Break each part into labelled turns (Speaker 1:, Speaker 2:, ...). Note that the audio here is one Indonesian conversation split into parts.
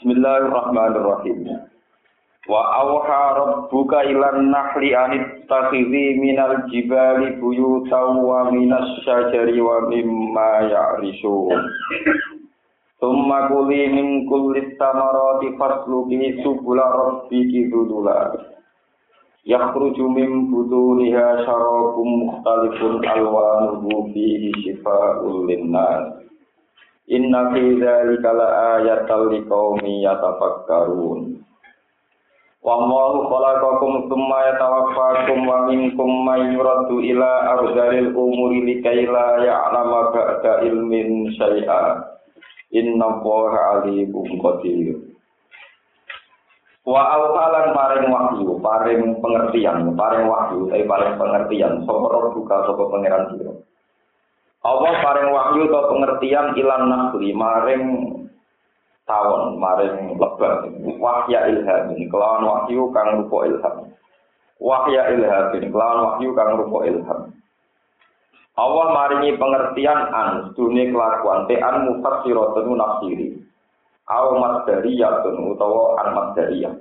Speaker 1: Bismillahirrahmanirrahim. Wa awha rabbuka ilan nahli anit takhidhi minal jibali buyutan wa minas syajari wa mimma ya'rishun. Tumma kuli min kulli tamarati fasluki subula rabbiki dudula. Yakhruju min butuniha syarabum mukhtalifun alwanuhu fihi shifa'ul linnas. Inna fi dzalika laayatal liqaumi yatafakkarun. Wa Allahu khalaqakum tsumma yatawaffakum wa minkum may yuraddu ila ardhil umuri likay la ya'lama ba'da ilmin syai'a. Inna Allaha alimun qadir. Wa awhalan paring wahyu, paring pengertian, paring wahyu, tapi paring pengertian, sapa buka sapa pangeran sira. Allah paring wahyu atau pengertian ilan nasli maring tawon maring lebar. Wahya ilham ini kelawan wahyu kang rupa ilham. Wahya ilham ini kelawan wahyu kang rupa ilham. Allah maringi pengertian an dunia kelakuan te an mufassiratun nafsiri. Au masdariyatun utawa an masdariyah.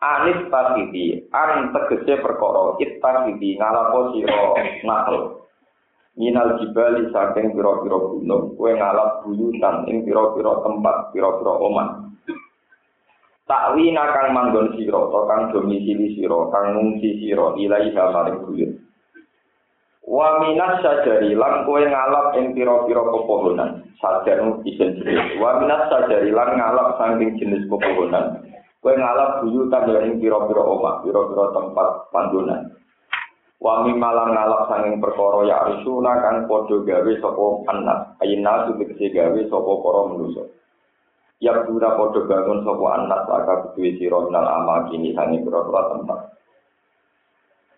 Speaker 1: Anis tasidi, an tegese perkara, it tasidi, ngalapo siro nakal, minal jibali saking pira-pira gunung kowe ngalap buyutan ing pira-pira tempat pira-pira omah. Takwi nakang manggon sira to kang domisili sira kang ngungsi sira ilaiha maring buyut. Wa minas sajari lan kowe ngalap ing pira-pira pepohonan sajar isin jenis wa minas sajari lan ngalap saking jenis pepohonan. Kowe ngalap buyutan ing pira-pira omah pira-pira tempat panggonan Wami malang ngalap sanging perkara ya arsuna kang padha gawe sapa anak ayina tegese gawe sapa para manusa. Ya pura padha bangun sapa anak saka kuwi sira nal amal kini sanging pira-pira tempat.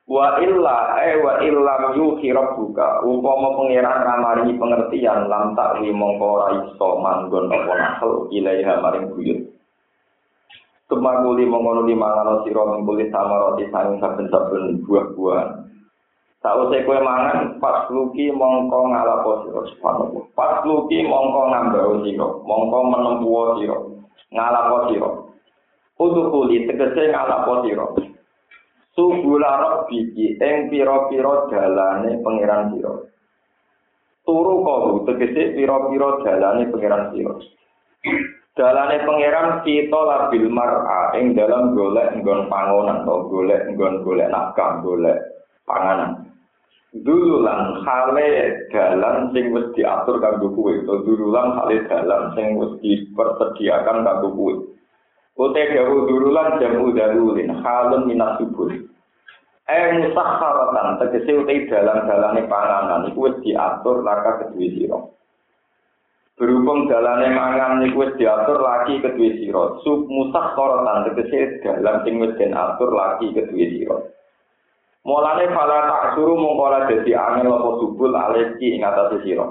Speaker 1: Wa illa e wa illam yuhi rabbuka. Umpama pangeran ramari pengertian lam tak wi mongko ora iso manggon apa nakal ilaiha maring buyut. Kemanguli mongkono di sira mengkulit sama roti sanging saben-saben buah-buahan Sausé kowe mangan pas luki mongko sira subhanallah. Pas luki mongko ngambau sira, mongko menempuo sira, ngalapo sira. Udukuli tegese ngalapo sira. Subula rabbiki ing pira-pira dalane pangeran sira. Turu kau tegese pira-pira dalane pangeran sira. Dalane pangeran kita labil mar'a ing dalam golek nggon pangonan atau golek nggon golek nafkah, golek panganan. Dululan hale dalan sing wis diatur kanggo kuwe. To dululan hale dalan sing wis dipersediakan kanggo kuwe. Ote gawu dululan jamu dalulin halun minas subur. Eh musakharatan tegese utai dalan-dalane panganan iku wis diatur laka kedue Berhubung dalane mangan iku wis diatur lagi kedue sub musakharatan tegese dalan sing wis diatur lagi kedue sira Mulane fala tak suruh mongkola dadi angin lopo subul aleki ing atas sira.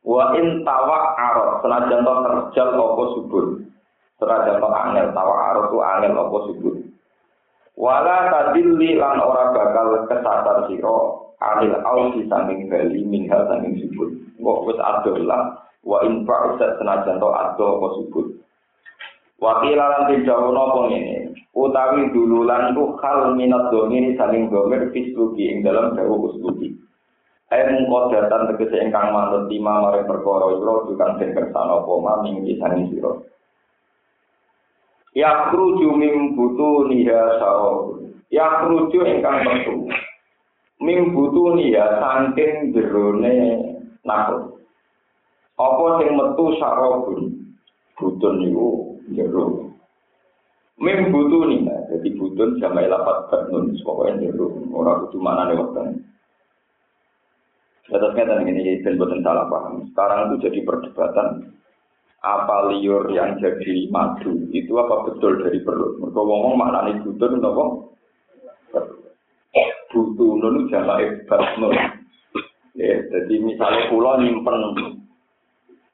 Speaker 1: Wa in tawa aro senajan to terjal lopo subul. Senajan to angin tawa aro tu angin lopo subul. Wala tadilli lan ora bakal kesasar sira anil ausi sanging bali minha sanging subul. Kok wis adolah wa in fa'usat senajan to ado apa subul. Wakil lan dijawono apa ngene. Utawi dululan ku hal minat domini saling domer fisluki ing dalam dawu usluki. Air mengkodatan tegese ingkang manut lima mare perkara ira dukan sing kersane apa maming isane sira. Ya kruju mim butu niha saro. Ya kruju ingkang metu. Mim butu niha saking jerone nakut. Apa sing metu sarobun? Butun niku jero. Mim butuh nih, jadi butun sama lapat batnun, pokoknya jero. Orang itu mana nih waktu Atas kata ini dan buatan salah paham. Sekarang itu jadi perdebatan apa liur yang jadi madu itu apa betul dari perut. Mereka ngomong mana nih apa? Butuh nunu jamaah batnun. Ya, jadi misalnya pulau nyimpen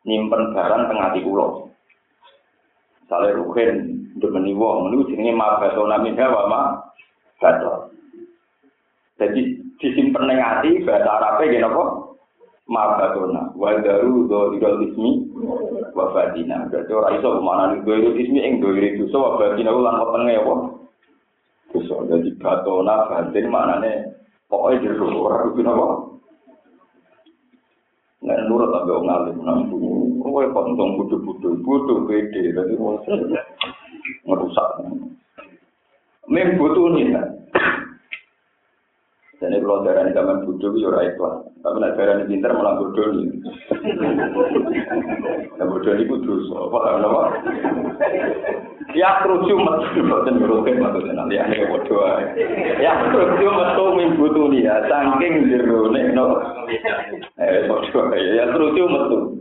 Speaker 1: nyimpen barang tengah di pulau. sale ruhen demeni wong niku jenenge mabasona minha wa ma bato dadi sisi peneng ati bahasa arabe ngene apa mabasona wa daru do idol ismi wa fadina dadi ora iso mana ning do ismi ing do iri dosa wa fadina ku lan peneng ya apa? Dosa. Dadi batona fadin manane pokoke jero ora kuwi napa? Nah, nurut tapi orang ngalim, nah, Kowe kok untung bodho-bodho, bodho pede dadi ngerusak. Mem butuh nih. Jadi kalau darah ini zaman bodoh, ya orang ikhlas. Tapi nak darah ini pintar malah bodoh nih. Nah bodoh ini kudus. Apa apa? Ya kerucu metu, dan beroket maksudnya nanti aneh bodoh. Ya kerucu metu mimbutu nih ya, saking jerone no. Eh bodoh ya, ya kerucu metu.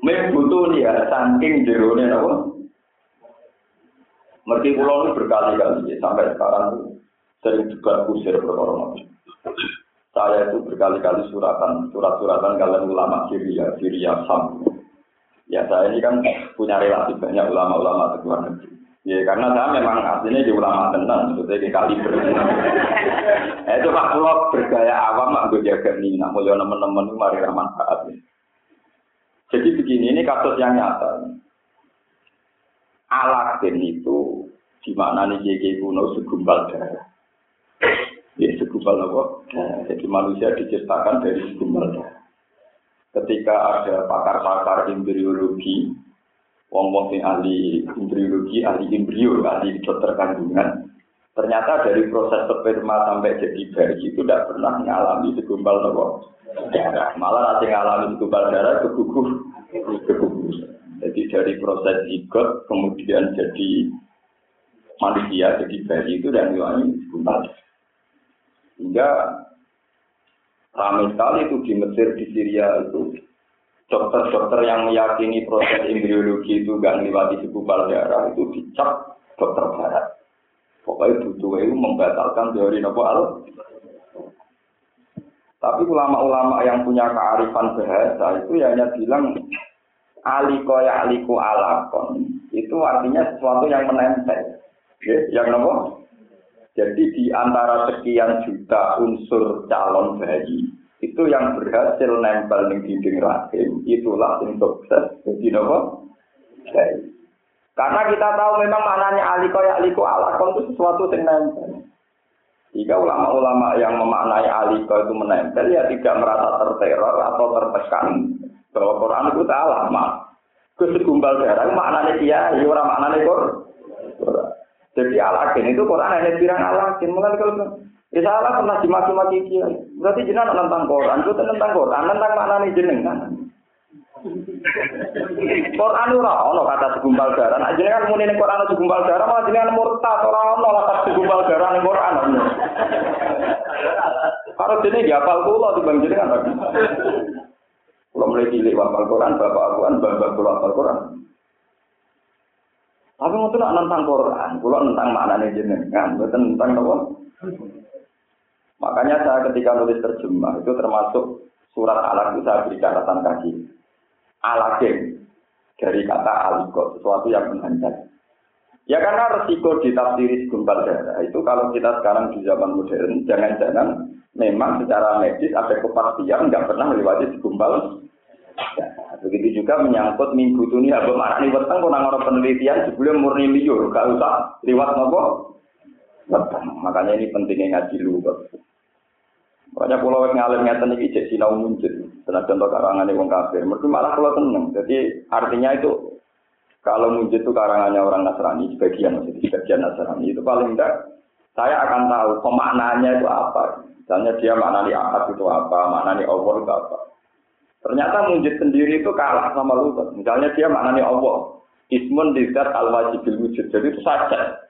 Speaker 1: Mimbutu nih ya, saking jerone no. Merti pulau ini berkali-kali sampai sekarang sering juga kusir perkara saya itu berkali-kali suratan, surat-suratan kalian ulama Syria, Syria Sam. Ya saya ini kan punya relasi banyak ulama-ulama di luar. Ya karena saya memang aslinya di ulama tenang, sebetulnya di kaliber. eh, itu pak pulau bergaya awam, mak gue jaga nih, nak mulia teman-teman mari manfaat. Jadi begini, ini kasus yang nyata. Alatin itu di mana nih JG kuno segumpal darah. Ya, segumpal apa? Jadi manusia diciptakan dari segumpal darah. Ketika ada pakar-pakar embriologi, wong-wong yang ahli embriologi, ahli embrio, ahli dokter kandungan, ternyata dari proses sperma sampai jadi bayi itu tidak pernah mengalami segumpal darah. Malah nanti mengalami segumpal darah keguguh, keguguh. Jadi dari proses ikut kemudian jadi manusia, jadi bayi itu dan mengalami segumpal darah. Hingga ramai sekali itu di Mesir, di Syria itu dokter-dokter yang meyakini proses embriologi itu gak melewati segumpal darah itu dicap dokter barat. Pokoknya butuh itu membatalkan teori nopo al. Tapi ulama-ulama yang punya kearifan bahasa itu ya hanya bilang aliko ya aliko alakon itu artinya sesuatu yang menempel. Ya, yang nopo jadi di antara sekian juta unsur calon bayi, itu yang berhasil nempel di dinding rahim, itulah yang sukses. Jadi apa? Bayi. Karena kita tahu memang maknanya aliko ya aliko alakon itu sesuatu yang nempel. Jika ulama-ulama yang memaknai aliko itu menempel, ya tidak merasa terteror atau tertekan bahwa Quran itu salah, mak. Kesegumbal darah maknanya dia, ya orang maknanya Quran. Jadi alakin itu Quran hanya bilang alakin. Mungkin kalau ya salah pernah dimaki-maki dia. Berarti jenengan tentang Quran, itu tentang Quran, tentang mana nih jenengan. Quran ora ono kata segumpal darah. Nah, jenengan muni ning Quran segumpal darah, malah jenengan murtad ora ono kata segumpal darah ning Quran. Kalau jenenge ya hafal kula dibanding jenengan lagi. Kalau mulai cilik hafal Quran, bapak aku kan bapak kula hafal Quran. Tapi mau tuh tentang Quran, kalau tentang maknanya jenengan, bukan tentang apa. Makanya saya ketika nulis terjemah itu termasuk surat alaq itu saya beri catatan kaki. Alakim dari kata alikot, sesuatu yang menghantar. Ya karena resiko ditafsiri segumpal darah itu kalau kita sekarang di zaman modern, jangan-jangan memang secara medis ada kepastian nggak pernah melewati segumpal Ya, begitu juga menyangkut minggu ini apa makna ini weteng kok orang penelitian sebelum murni liur gak usah lewat nopo. Makanya ini pentingnya ngaji lu. Makanya pulau yang ngalim ngeten iki cek sinau muncul. Tenan contoh karangan wong kafir. Mereka malah kalau tenang. Jadi artinya itu kalau muncul itu karangannya orang Nasrani, sebagian maksudnya sebagian Nasrani itu paling tidak saya akan tahu pemaknanya itu apa. Misalnya dia maknani akad itu apa, maknani Allah itu apa. Ternyata mujid sendiri itu kalah sama lutut. Misalnya dia maknanya Allah. Ismun dizat al wajibil wujud. Jadi itu saja.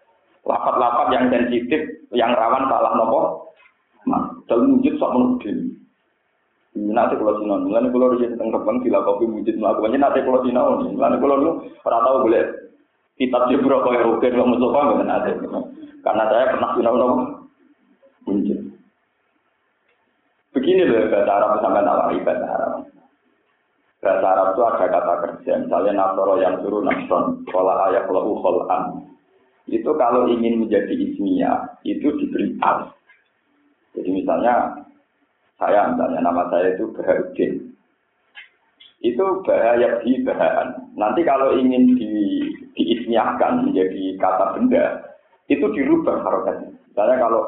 Speaker 1: Lapat-lapat yang sensitif, yang rawan salah nopo. Nah, dalam mujid sok menudin. Nanti kalau sinau, nanti kalau dia tentang kebang sila kopi mujid melakukannya nanti kalau sinau nih, nanti kalau lu pernah tahu boleh kitab jebro kau yang rugen nggak musuh nggak nanti, karena saya pernah sinau nopo mujid. Begini loh bahasa Arab sampai nawari bahasa Arab. Bahasa Arab itu ada kata kerja, misalnya nasoro yang suruh nasron, sekolah ayat kalau ukholan. Itu kalau ingin menjadi ismiyah, itu diberi al. Jadi misalnya, saya misalnya nama saya itu Baharudin. itu bahaya di bahan. Nanti kalau ingin di diismiahkan menjadi kata benda, itu dirubah harokatnya. Misalnya kalau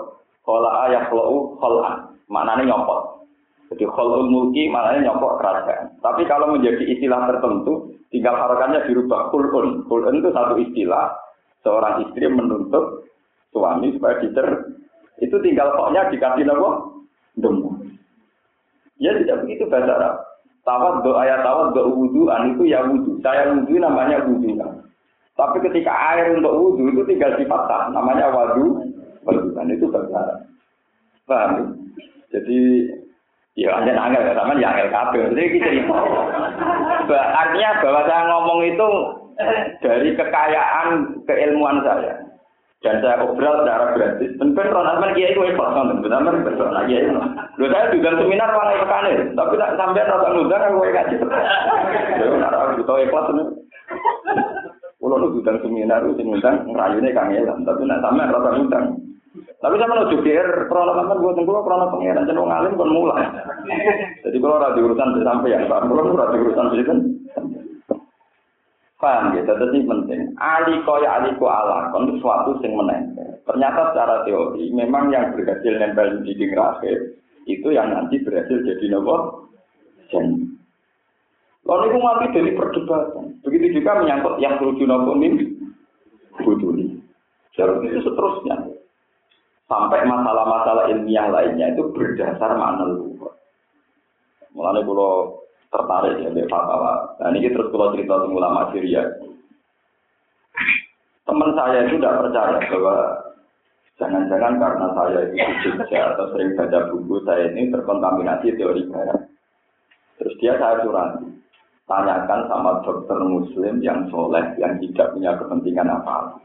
Speaker 1: kola ayah kalau kola, maknanya nyopot. Jadi kholul mulki maknanya nyopot kerajaan. Tapi kalau menjadi istilah tertentu, tinggal harokatnya dirubah. Kulun. Kulun itu satu istilah. Seorang istri menuntut suami supaya dicer. Itu tinggal koknya dikasih apa? Demu. Ya tidak begitu bahasa Arab. Tawad doa ya tawad doa an itu ya wudhu. Saya wudhu namanya wudhu. Tapi ketika air untuk wudhu itu tinggal dipatah. Namanya wadu. Wadu itu bahasa Paham? Jadi Ya hanya angel ya, sama ya angel kabel. Jadi gitu. Artinya bahwa saya ngomong itu dari kekayaan keilmuan saya. Dan saya obrol secara gratis. Dan ben Ronald kiai itu hebat kan, benar benar betul lagi ya. Lo saya juga seminar orang pekanin, tapi tak sampai rasa ngundang aku ngaji. Yo nara itu ikhlas nih. Kulo lu juga seminar itu ngundang ngrayune kangelan, tapi nak sampai rasa ngundang. Tapi sama lo juga krono kan gue tunggu krono pengiran cenderung ngalim kon mulai. Jadi kalau ada urusan sampai ya, kalau ada urusan sih kan. Paham ya, jadi penting. Ali koya ali ko ala, kon sesuatu sing menempel. Ternyata secara teori memang yang berhasil nempel di dinding itu yang nanti berhasil jadi nopo jen. Lalu itu mati dari perdebatan. Begitu juga menyangkut yang tujuh nopo mimpi. Buduli. Jadi itu seterusnya. Sampai masalah-masalah ilmiah lainnya itu berdasar makna luhur. Mulanya kalau tertarik ya di fatwa. Nah ini terus kalau cerita tentang ulama Syria. Teman saya itu tidak percaya bahwa jangan-jangan karena saya itu Jogja atau sering baca buku saya ini terkontaminasi teori barat. Terus dia saya curang, tanyakan sama dokter muslim yang soleh yang tidak punya kepentingan apa.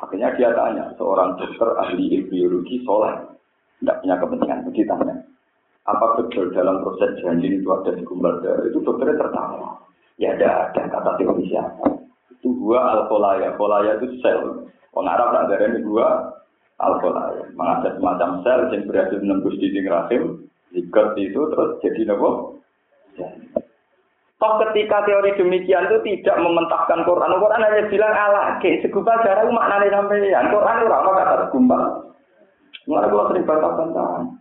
Speaker 1: Akhirnya dia tanya, seorang dokter ahli biologi soleh, tidak punya kepentingan. Jadi tanya, apa betul dalam proses janin itu ada segumpal darah? Itu dokternya tertawa. Ya ada, ada kata teori siapa. Itu gua alkolaya. Kolaya itu sel. Pengarap tak ada gua alkolaya. Mengajak semacam sel yang berhasil menembus dinding rahim. Zigot itu terus jadi nopo. Toh ketika teori demikian itu tidak mementahkan Quran. Quran hanya bilang Allah, ke segumpal darah maknanya sampeyan. Quran itu apa kata segumpal. Mulai gua sering bantah-bantahan.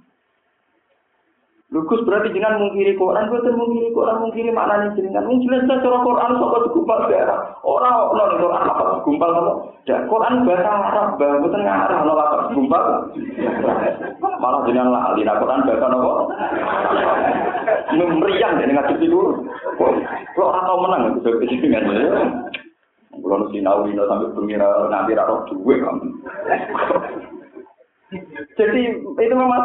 Speaker 1: Lugus berarti jenengan mungkiri Quran, betul mungkiri Quran, mungkiri maknanya jenengan. Mung jelas cara Quran sok segumpal darah. Ora ono ning Quran apa segumpal apa. Dan Quran bahasa Arab, bahasa boten ngarah ono apa segumpal. Malah jenengan lah alina Quran bahasa apa? Memeriang dengan ngaji dulu. Kok ora tau menang itu jenengan. Kulo sinau dino sampai pengira nanti ra roh duwe kamu. Jadi itu memang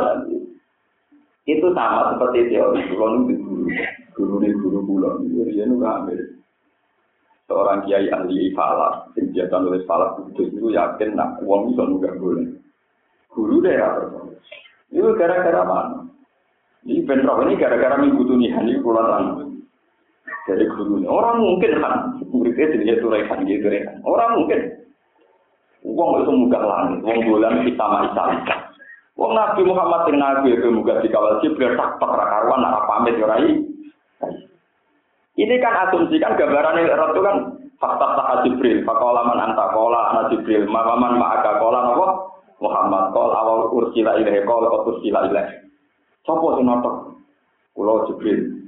Speaker 1: itu sama seperti teori kalau di guru guru di guru pulau dia nu ambil. Seorang kiai ahli falak biasa nulis falak itu yakin nak uang bisa nggak boleh. Guru deh ya. Itu gara-gara mana? Ini bentrok ini gara-gara minggu tunihan ini pulang dari guru orang mungkin kan? Muridnya jadi turekan gitu orang mungkin. Uang itu mudah langit uang bulan kita sama Wong Nabi Muhammad sing nabi itu muga dikawal Jibril tak rak karuan nak pamit yo rai. Ini kan asumsi kan gambaran itu kan fakta tak Jibril, fakola man anta kola anak Jibril, makaman ma'aka kola Muhammad kol awal ursila ilahi kol ursila ilahi. Sopo sing notok? Kulo Jibril.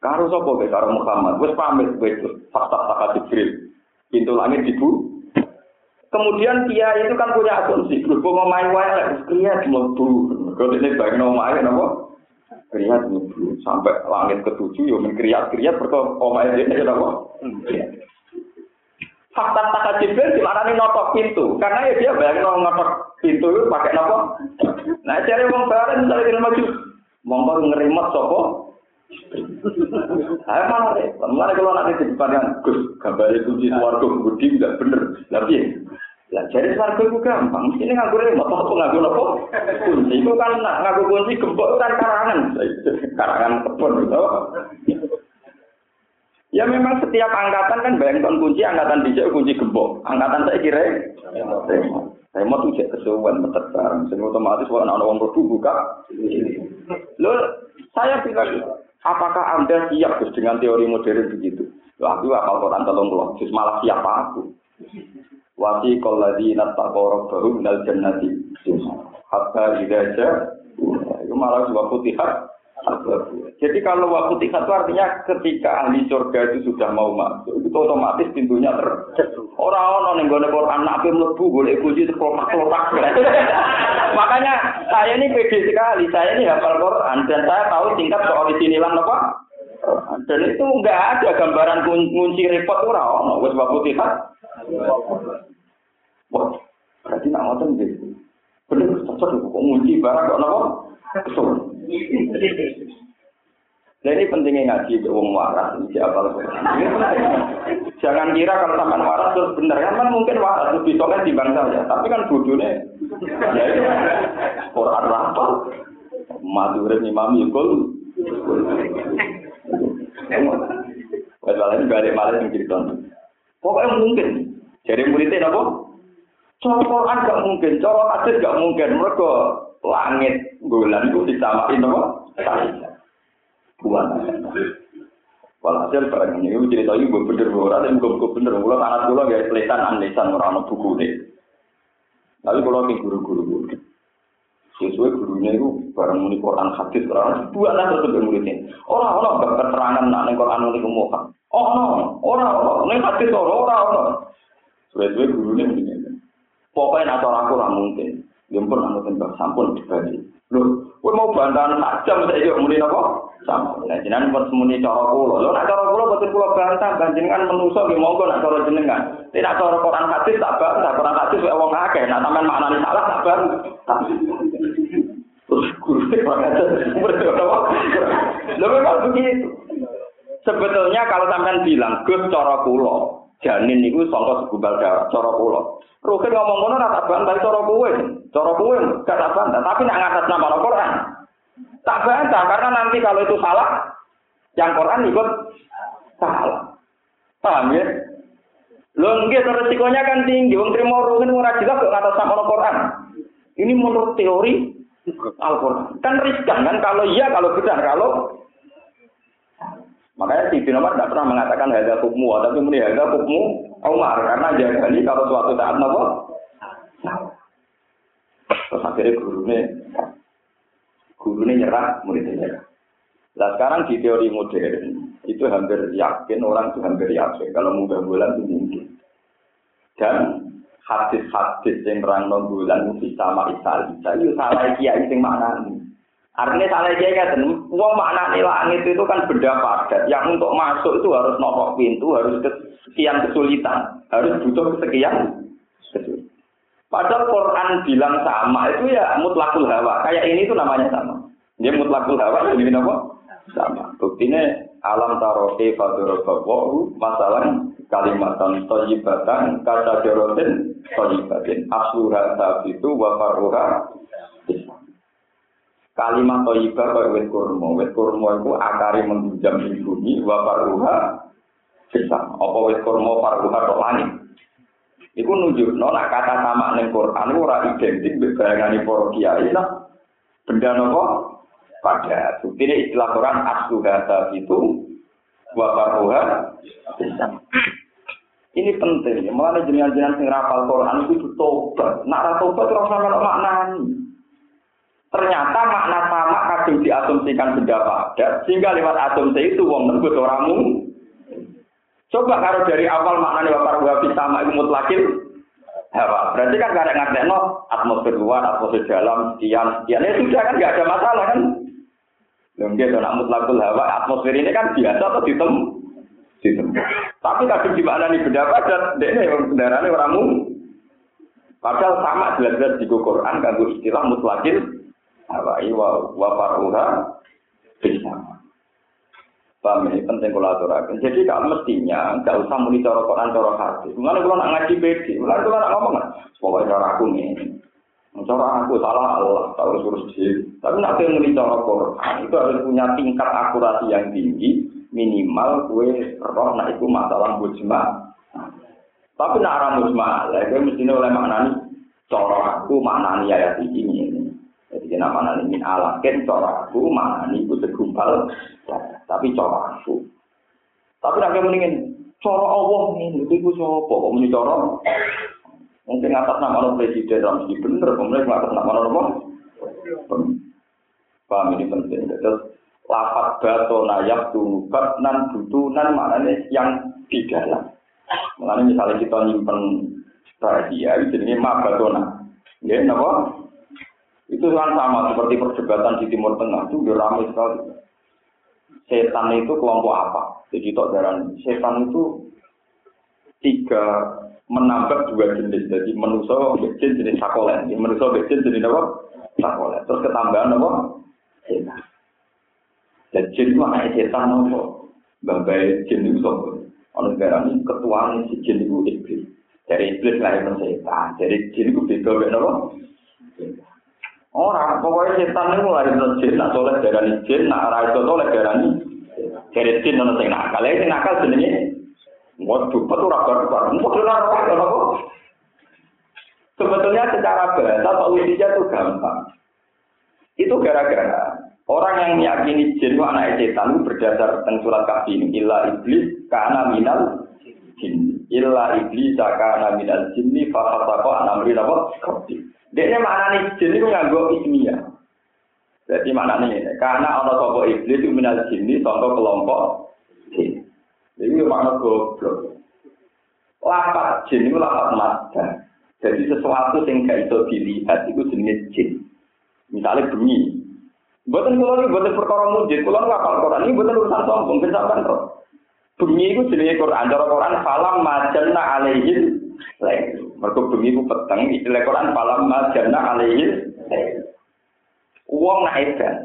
Speaker 1: Karo sopo be karo Muhammad. Wis pamit wis fakta tak Jibril. Pintu langit dibu Kemudian dia itu kan punya asumsi, berhubung mau main wae kriat mlebu. Kalau ini bagi mau main apa? Kriat mlebu sampai langit ketujuh yo men kriat kriat berko omae dene ya? Fakta tak Jibril dilarani notok pintu, karena ya dia bayang notok pintu itu pakai apa? Nah, cari wong bareng dari maju. Monggo ngerimot sapa? Saya malah malah kalau nanti di depan yang Gus, gambar kunci warga budi tidak bener, tapi lah jadi warga itu gampang, ini nggak boleh mau apa nggak boleh apa, kunci. Itu kan nggak kunci gembok kan karangan, karangan kebun gitu. Ya memang setiap angkatan kan bayangkan kunci, angkatan bijak kunci gembok, angkatan saya kira saya mau tuh cek kesuwen metet bareng, sehingga otomatis kalau anak orang buka, lo saya bilang Apakah Anda siap dengan teori modern begitu? Lah aku apal Quran tolong loh, malah siapa aku? Wati qalladina taqaw baru minal jannati hatta idza itu malah juga putihat jadi kalau waktu tiga itu artinya ketika ahli surga itu sudah mau masuk, itu otomatis pintunya tertutup. Orang-orang yang gue Quran nabi melebu boleh kunci terkelopak-kelopak. Makanya saya ini pede sekali, saya ini hafal Quran dan saya tahu tingkat soal di sini lah apa. Dan itu enggak ada gambaran kunci repot orang, wes waktu tiga. Wah, berarti nak ngotot gitu. Bener, cocok kok kunci barang kok nopo? Betul. Nah ini pentingnya ngaji ke wong waras siapa Jangan kira kalau sampean waras terus benar kan mungkin waras lebih soleh di bangsa ya. Tapi kan bodohnya ya itu Quran apa? Madure imam yukul. Walau balik balik yang cerita. Pokoknya mungkin. Jadi muridnya apa? Cara Quran gak mungkin, cara hadis gak mungkin. Mereka langit bulan itu disamain apa? Bulan. Walhasil barang ini cerita ini bener orang yang gue bener mula anak gue gak tulisan anlisan orang buku deh. Tapi kalau ke guru-guru sesuai gurunya itu barang muni Quran hadis orang dua lah terus muridnya orang orang berketerangan nak neng Quran muni kemuka oh no orang orang neng hadis orang orang sesuai gurunya begini pokoknya nato aku lah mungkin yang pun anu tembak sampun dibagi. Lho, kowe mau bantahan jam saya juga muni napa? Sampun. Nah, jenengan pun muni cara kula. Lho, nek cara kula boten kula bantah, panjenengan menungso nggih monggo nek cara jenengan. Tidak cara Quran hadis tak bantah, Quran hadis wae wong akeh. Nek sampean maknane salah tak bantah. Terus guru Lho memang begitu. Sebetulnya kalau sampean bilang Gus cara kula, janin niku sangka segumpal darah cara kula. Rukin ngomong ngono ora tak bantah cara kowe. Cara kowe gak tak bantah, tapi nek ngatas nama Al-Qur'an. Tak bantah karena nanti kalau itu salah yang Quran ikut salah. Paham ya? Lho nggih resikonya kan tinggi. Wong trimo rukin ora jelas kok ngatas nama Al-Qur'an. Ini menurut teori Al-Qur'an. Kan riskan kan kalau iya kalau benar kalau Makanya si Ibn Umar tidak pernah mengatakan hadza hukmu, tapi muni hadza hukmu Umar karena jagali kalau suatu saat nopo. Terus akhirnya gurunya gurunya nyerah, muridnya nyerah. Nah sekarang di teori modern itu hampir yakin orang itu hampir yakin kalau mau bulan itu mungkin. Dan hadis-hadis yang terang bulan itu sama Isa Isa itu salah kiai yang mana ini. Artinya salah dia kan, uang makna langit itu kan benda padat. Yang untuk masuk itu harus nopok pintu, harus sekian kesulitan, harus butuh sekian kesulitan. Padahal Quran bilang sama itu ya mutlakul hawa. Kayak ini itu namanya sama. Dia mutlakul hawa ini apa? Sama. Buktinya alam taroke fadorobawu masalah kalimatan toyibatan kata jorotin toyibatin asluha itu wafaruha Kalimat toibah kaya wet kurma. Wet kurma itu akari menghujam di bumi, wa bisa. Apa wet kurma paruha kok langit. Iku nunjuk, no, nak kata sama neng Quran, ora identik berbayangani para kiai lah. Benda nopo pada. Ini istilah Quran asluhata itu wa paruha bisa. Ini penting. Mulai jenengan-jenengan sing rapal Quran itu tobat. Nak tobat terus sampe maknani. Ternyata makna sama kadung diasumsikan benda padat, sehingga lewat asumsi itu wong nebut oramu. Coba kalau dari awal maknanya bapak wabi sama itu mutlakin, hawa. Berarti kan gak ada ngerti atmosfer luar, atmosfer dalam, sekian, sekian. Ya sudah kan gak ada masalah kan. Mungkin kalau mutlakul hawa, atmosfer ini kan biasa atau ditem, ditem. Tapi mana nih benda padat, dia yang kendaraannya oramu. Padahal sama jelas-jelas di Quran, kan istilah mutlakin awai wa wa faruha bisa. Paham ini penting kalau aturakan. Jadi kalau mestinya nggak usah muni cara Quran cara hadis. Mulane kalau nak ngaji bedi, mulane kalau nak ngomong pokoknya cara aku nih. Cara aku salah Allah, tahu suruh sih. Tapi nak muni cara Quran itu harus punya tingkat akurasi yang tinggi, minimal kue roh nak itu masalah mujma. Tapi nak arah mujma, lagi mestinya oleh maknani cara aku maknani ayat ini. Jadi nama nani min alakin cara aku mana nih itu segumpal. tapi cara aku. Tapi nek mendingin cara Allah ini itu sapa? Kok muni cara mungkin atas nama presiden Ramsi bener kemudian atas nama apa? Paham ini penting. Terus lapat bato nayak tunubat nan butunan maknanya yang di dalam. Maknanya misalnya kita nyimpen rahasia ini ma batona ya kenapa itu kan sama seperti perdebatan di Timur Tengah itu ramai sekali setan itu kelompok apa? Jadi darah setan itu tiga menambah dua jenis. Jadi manusia jin jenis sakolen, manusia jin jenis apa? Sakolen. Terus ketambahan apa? Setan. Dan jin itu anak setan apa? Babai jin itu. Oleh darah ini ketua si jin itu iblis. Dari iblis lahir setan. Dari jin itu beda beda apa? Orang, pokoknya setan itu mulai dari jin, nak soleh darah jin, nak arah itu soleh darah Dari jin nono sing nakal, ini nakal jenenge. Waduh, betul raga raga. Betul raga raga. Sebetulnya secara bahasa solusinya itu gampang. Itu gara-gara orang yang meyakini jin itu anak setan berdasar tentang surat kafir ini. Illa iblis karena minal jin. Illa iblis karena minal jin. Fakatako anamri apa? Dia mana nih jin itu nganggo ismiyah. Jadi mana nih? Karena orang sopok iblis itu minal jin contoh kelompok jin. Ini makna goblok. Lapat jin itu lapat mata. Jadi sesuatu yang gak bisa dilihat itu jenis jin. Misalnya bunyi. Buatan kulo ini buatan perkara mujid. Kulo ngapal Quran ini buatan urusan sombong. Kenapa kok? Bunyi itu jenis Quran. Cara Quran falam majanna alaihin lain. Mereka bunyi itu peteng. Istilah Quran falam majanna alaihin lain. Uang nak edan.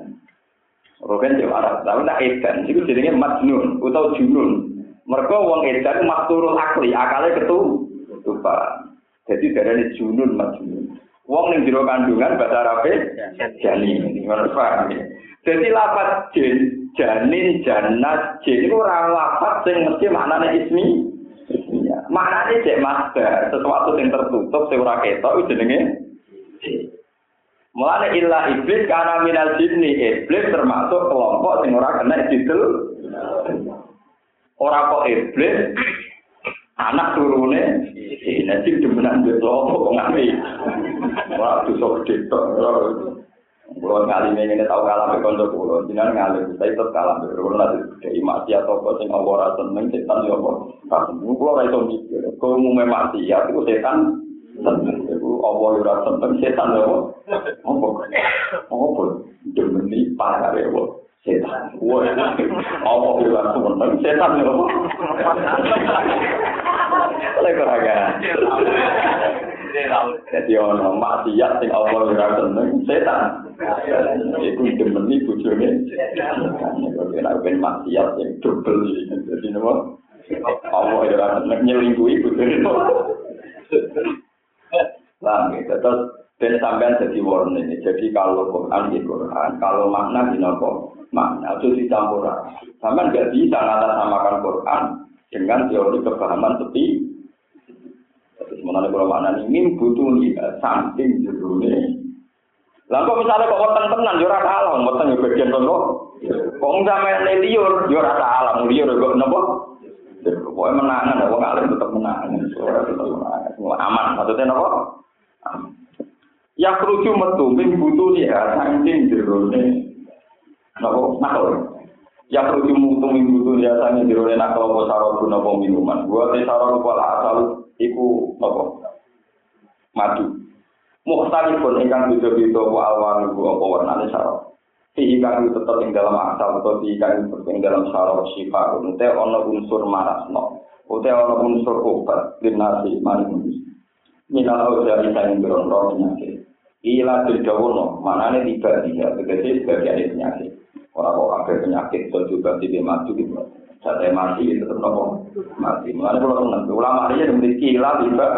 Speaker 1: Rogen jawab Arab, tapi nak edan. Itu jadinya majnun atau junun. Mereka uang edan makturul akli, akalnya ketu. Lupa. Jadi dari junun majnun. Uang yang jero kandungan bahasa Arab janin. Gimana paham ya? Jadi lapat jin, janin, janat, jin itu orang lapat yang mesti maknanya ismi. Maknanya cek master, sesuatu yang tertutup, seorang ketok, itu jenenge Mulane illa iblis karena minal jinni iblis termasuk kelompok sing ora kena didel. Ora kok iblis anak turune nanti demenan beto kok ngami. Ora dosa gede tok. Kulo ngali ngene tau kalah be kanca kulo, jenengan ngali saya tetep kalah be kulo nanti gede mati atau kok sing ora seneng setan yo kok. Kulo ora iso mikir, kok umume mati ya iku setan Iku apa ora seneng setan lho. Apa? Apa? Demeni parare wo setan. Wah, apa ora seneng setan lho. Lek ora ga. Jadi ono maksiat sing apa ora seneng setan. Iku demeni bojone. Nek ben maksiat sing double iki. Dadi nopo? Allah ora seneng nyelingkuhi bojone. Paham ya? Terus dan sampean jadi warning. Jadi kalau Quran di Quran, kalau makna di nopo makna itu dicampur. Sampean nggak bisa samakan Quran dengan teori kepahaman tepi. terus menarik kalau mana min butuh lihat samping Lah kok misale kok ngoteng tenan, ora kalah, ngoteng ya bagian tono. Kok enggak main yo ora kalah, liur kok nopo. Pokoknya menang, ada orang alim tetap menang. ora tetep menang, aman, maksudnya nopo. Ya kerucu metu, min butuh lihat samping jerune. Nopo, nakal. Ya kerucu metu, min butuh lihat samping nak nakal, nopo sarok, nopo minuman. gua Buat sarok, kalau asal, iku apa? Madu. Muhtali pun ingkang beda beda ku alwan ku apa warnane saro sihi kang tetep ing dalam asal atau sihi kang tetep ing dalam saro sifa unte ono unsur marasno unte ono unsur obat linasi marimus minal au dari kain berondro penyakit. Ila terjawono manane tiba tiga tegesi sebagai penyakit. Orang kok penyakit atau juga tiba madu gitu Saya mati tetap nopo mati. Mulanya kalau teman ulama ini memiliki ila tiga,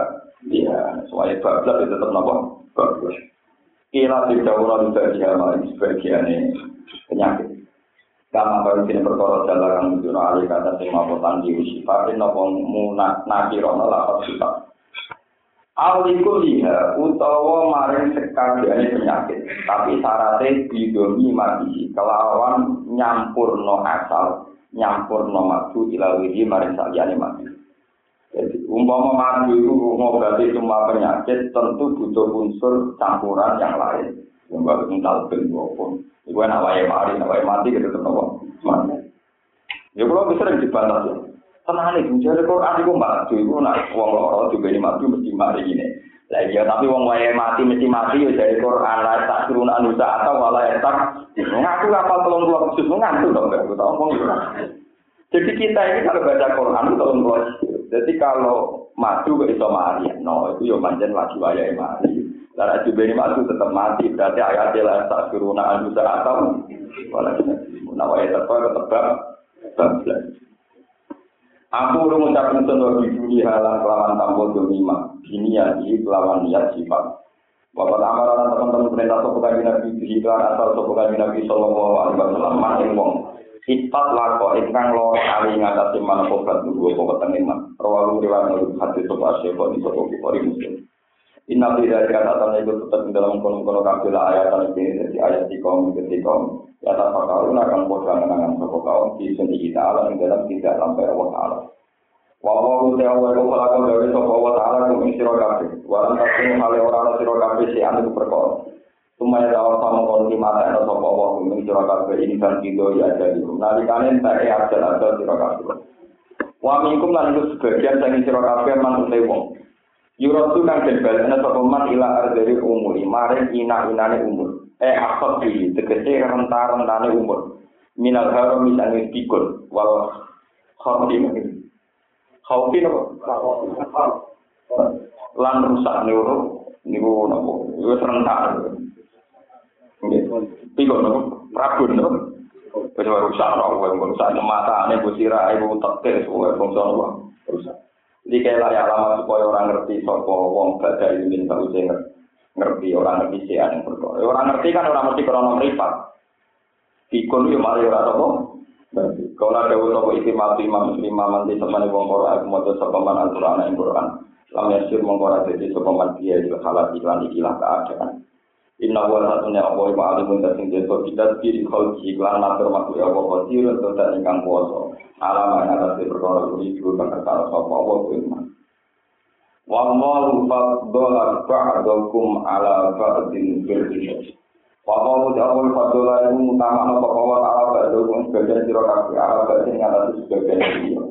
Speaker 1: ya, soalnya bablas itu tetap nopo bagus. Ila berdawono juga dia malah sebagian penyakit. Kama baru kini perkara jalan yang menjual alih kata sing di usifatin nopo munak nakirono lapat sifat. Aliku liha utawa maring sekaliane penyakit, tapi syaratnya bidomi mati kelawan nyampur no asal, nyampur no madu ilawihi maring saliyane mati. Jadi umpama madu itu ngobati semua penyakit, tentu butuh unsur campuran yang lain. Yang baru mental maupun Iku enak wae mari, wae mati gitu tetep Mati. Ya kalau bisa dibantah ya. Tenang nih, jadi Quran itu maju, itu nak wong loro juga ini maju mesti mati ini. Lah iya tapi wong wae mati mesti mati ya dari Quran. Tak turun anu atau malah tak. Ngaku apa tolong keluar khusus ngaku dong gak tahu ngomong Jadi kita ini kalau baca Quran itu tolong keluar Jadi kalau maju ke iso mati, no itu ya manjen lagi wae mati. Lah juga ini maju tetap mati berarti ayat lah tak turun anu atau. Malah nah wae tetap tetap tetap Aku udah mengucapkan sebuah di halang kelawan tambah domima. Ini ya, ini kelawan niat sifat. Bapak amaran teman-teman perintah sopo kaji nabi di iklan asal sopo kaji nabi sallallahu alaihi wasallam maning wong. Sifat lako ingkang lo kali ngatasi mana kobat dulu kobat tengiman. Rawalu riwayat nurut hati sopo asyiko di sopo kifori muslim. Inna fi dari kata tetap di dalam kono-kono kabel ayat ini dari ayat di kaum di kaum ya tak pakau akan bodoh dengan sopo kaum di sini kita alam dalam tidak sampai Allah Taala. Wawa uti awal itu kalau dari sopo Allah Taala kum siro kabeh. Walau tapi hal orang siro kabeh si anu perkara. Tumai dalam sama kono di mata ada sopo Allah kum siro kabeh ini kan kido ya jadi. Nalikane tak ya ada ada siro kabeh. Wa minkum lan sebagian saking siro kabeh man uti wong. Yurotu kang den balena sapa man ila ardari umuri, maring ina-inane umur. Eh akot di tegese rentar-rentane umur. Minal haram misalnya pikul, wal khordi mungkin. Khawfi nopo? Lan rusak neuro, niku nopo? Iku serentak. Pikul nopo? Rabun nopo? Wis rusak rusak mata, ane busira, ibu tekes, bangsa nopo? Rusak. Jadi kayak layak lama supaya orang ngerti sopo wong baca ini tahu saya ngerti orang ngerti sih yang berdoa. Orang ngerti kan orang ngerti krono meripat. Pikun yo mari ora sopo. Kalau ada sopo itu mati imam muslim manti teman wong Quran aku mau sopo man aturan yang Quran. Lam yasir mengkora jadi sopo man dia juga salah iklan ikilah keadaan. Inna wa satunya Allah wa alimun dasing jasa kita diri khalki iklan natur makhluk Allah qadir untuk tak ingkang kuasa. Alam yang atas di perkara juga bakal sapa Allah firman. Wa malu faddola ba'dakum ala ba'din birri. Wa malu ta'awul faddola itu utama nopo Allah ta'ala ba'dakum sebagian kabeh ala ba'din yang atas sebagian sira.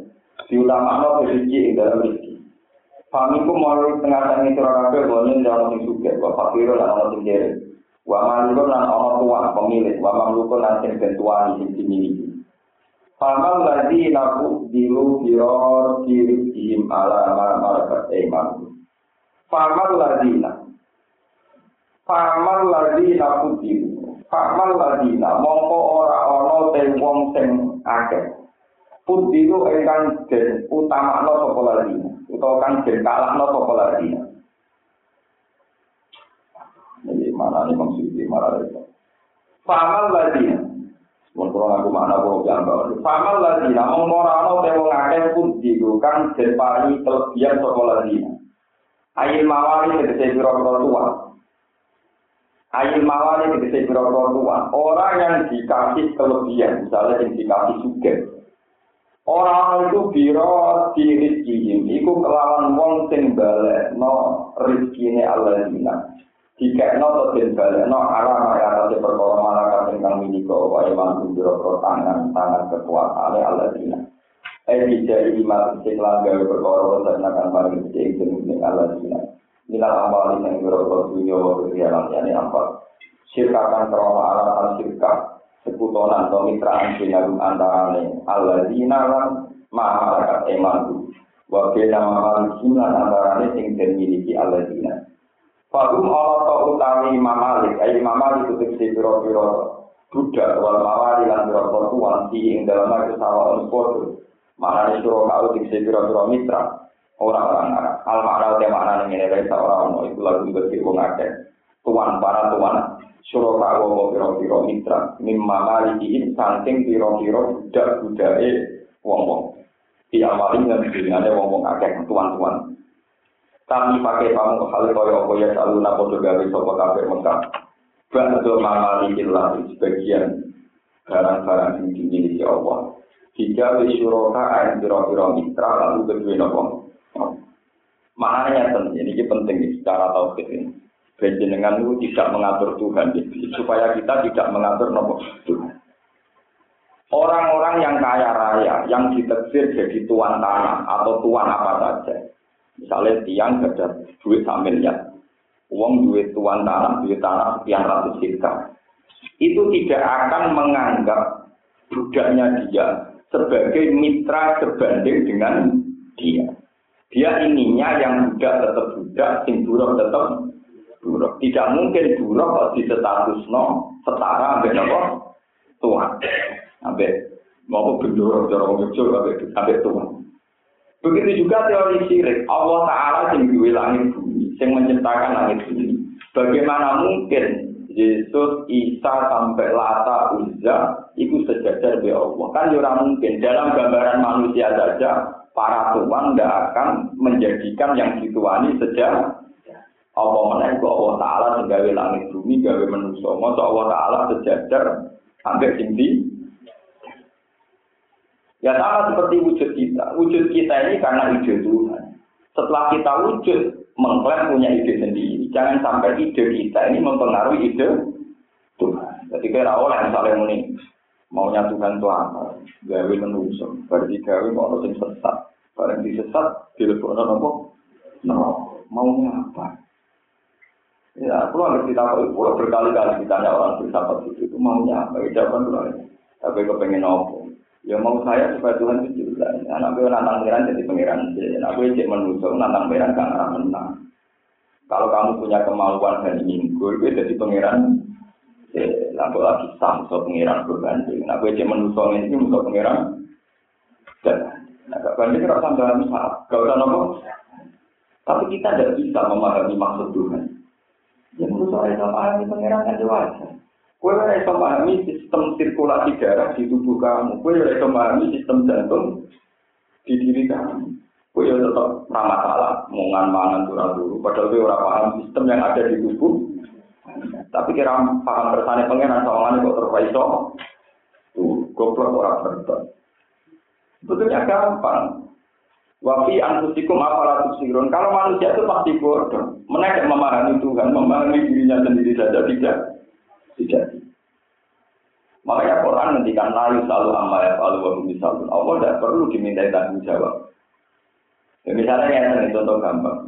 Speaker 1: Diutama rezeki ing dalam rezeki. Famiku mau tengah sira kabeh bonen dalam suge, wa fakir lan ana sing kere. Wa malikun lan ana tuan pemilik, wa mamlukun lan sing bentuan sing dimiliki. Famal lagi naku dilu biror dirihim ala malakat iman. Famal lagi. Famal lagi naku dilu. Famal lagi. Mongko ora ono te wong sing akeh. Pudilu engkang den utama no sopo lagi. Utawa kang den kalah no sopo lagi. Jadi mana nih maksudnya mana itu? Famal lagi kula aku makna kula jambal. Famal lagi ana te wong akeh pun den paringi kelebihan saka lagi. Ayil mawali tegese pira-pira tua. Ayil mawali tegese pira-pira tua. Orang yang dikasih kelebihan, misalnya yang dikasih suge. Orang itu biro di rizkihim, itu kelawan wong sing balik no rizkine Allah Jika no den balekno ala ya ate perkara malaikat ingkang minika wae mantu biro tangan tangan kekuasaan Allah dina. Eh jadi iman sing langgar perkara wonten akan paring sing ing Allah dina. Nila amal sing biro dunya wa dunya lan apa. Sirkakan krono ala sirka sekutonan atau mitraan sinarum antarane Allah dina lan malaikat eman. Wa bena malaikat antarane sing den miliki Allah dina. Fahum ala ta utami Imam Malik, ayy Imam Malik kutip si biro-biro Duda wal mawari lan biro-biro tuan si ing dalam lagi sawa on sportu Maknanya suruh kau tip si biro-biro mitra Orang-orang ngarak, al-makna utia makna ini ngini rai sawa orang no itu lagu ngerti ku ngakek Tuan para tuan suruh kau mo biro-biro mitra. Mimma Malik ihim santing biro-biro duda-duda e wong-wong. Tiap wali ngerti ngani wong-wong ngakek tuan-tuan. Tapi pakai kamu hal kaya apa ya selalu napa gawe sapa kafir Mekah. Ba'du mamalikillah sebagian barang-barang yang dimiliki Allah. Jika wisyuroka ayan piro-piro mitra lalu kedua nopo. Penting, ini penting secara tauhid ini. Benjenengan itu tidak mengatur Tuhan, supaya kita tidak mengatur nopo Tuhan. Orang-orang yang kaya raya, yang diteksir jadi tuan tanah atau tuan apa saja. Misalnya tiang ada duit samilnya, uang duit tuan tanah, duit tanah sekian ratus hektar. Itu tidak akan menganggap budaknya dia sebagai mitra sebanding dengan dia. Dia ininya yang budak tetap budak, sing buruk tetap buruk. Tidak mungkin buruk di status no setara ambil apa Tuhan. Ambil mau gendoro jorong kecil ambil Tuhan. Begitu juga teori syirik. Allah Ta'ala yang duwe langit bumi, yang menciptakan langit bumi. Bagaimana mungkin Yesus, Isa, sampai Lata, Uzza, itu sejajar di Allah. Kan ya mungkin dalam gambaran manusia saja, para tuan tidak akan menjadikan yang dituani sejak Allah menaik Allah Ta'ala gawe langit bumi, gawe manusia. Allah Ta'ala sejajar sampai tinggi. Ya sama seperti wujud kita. Wujud kita ini karena ide Tuhan. Setelah kita wujud, mengklaim punya ide sendiri. Jangan sampai ide kita ini mempengaruhi ide Tuhan. Jadi kira oleh misalnya ini maunya Tuhan itu apa? Gawe menusuk. Berarti gawe mau orang sesat. Barang disesat, dilebok apa? No, maunya apa? Ya, aku tak kalau berkali-kali ditanya orang bersahabat itu, itu maunya apa? Jawaban dulu. Tapi kepengen apa? Ya mau saya supaya Tuhan itu jelas. Anak gue nantang pengiran jadi pengiran. Anak gue cek menusuk, nantang pengiran kan arah menang. Kalau kamu punya kemauan dan ingin gue, jadi pengiran. Lalu lagi sam, so pengiran gue banding. Nah gue cek menusuk ini, menusuk pengiran. Dan, nah gak banding kira dalam saat. Gak usah nopo. Tapi kita tidak bisa memahami maksud Tuhan. Ya menurut saya sama pahami pengiran kan wajar. Kue ora iso pahami sistem sirkulasi darah di tubuh kamu. Kue ora iso pahami sistem jantung di diri kamu. Kue ya tetap ramah salah, mungan mangan turun dulu. Padahal kue ora paham sistem yang ada di tubuh. Tapi kira paham kersane pengenan soalnya kok terpaiso. Tuh, goblok orang berton. Betulnya gampang. Wafi antusikum apalah tusirun. Kalau manusia itu pasti bodoh. Mereka memahami Tuhan, memahami dirinya sendiri saja tidak tidak. Makanya Quran ngendikan layu selalu amma ya selalu wa misalun. Allah tidak perlu dimintai tanggung jawab. Ya, misalnya yang contoh gampang.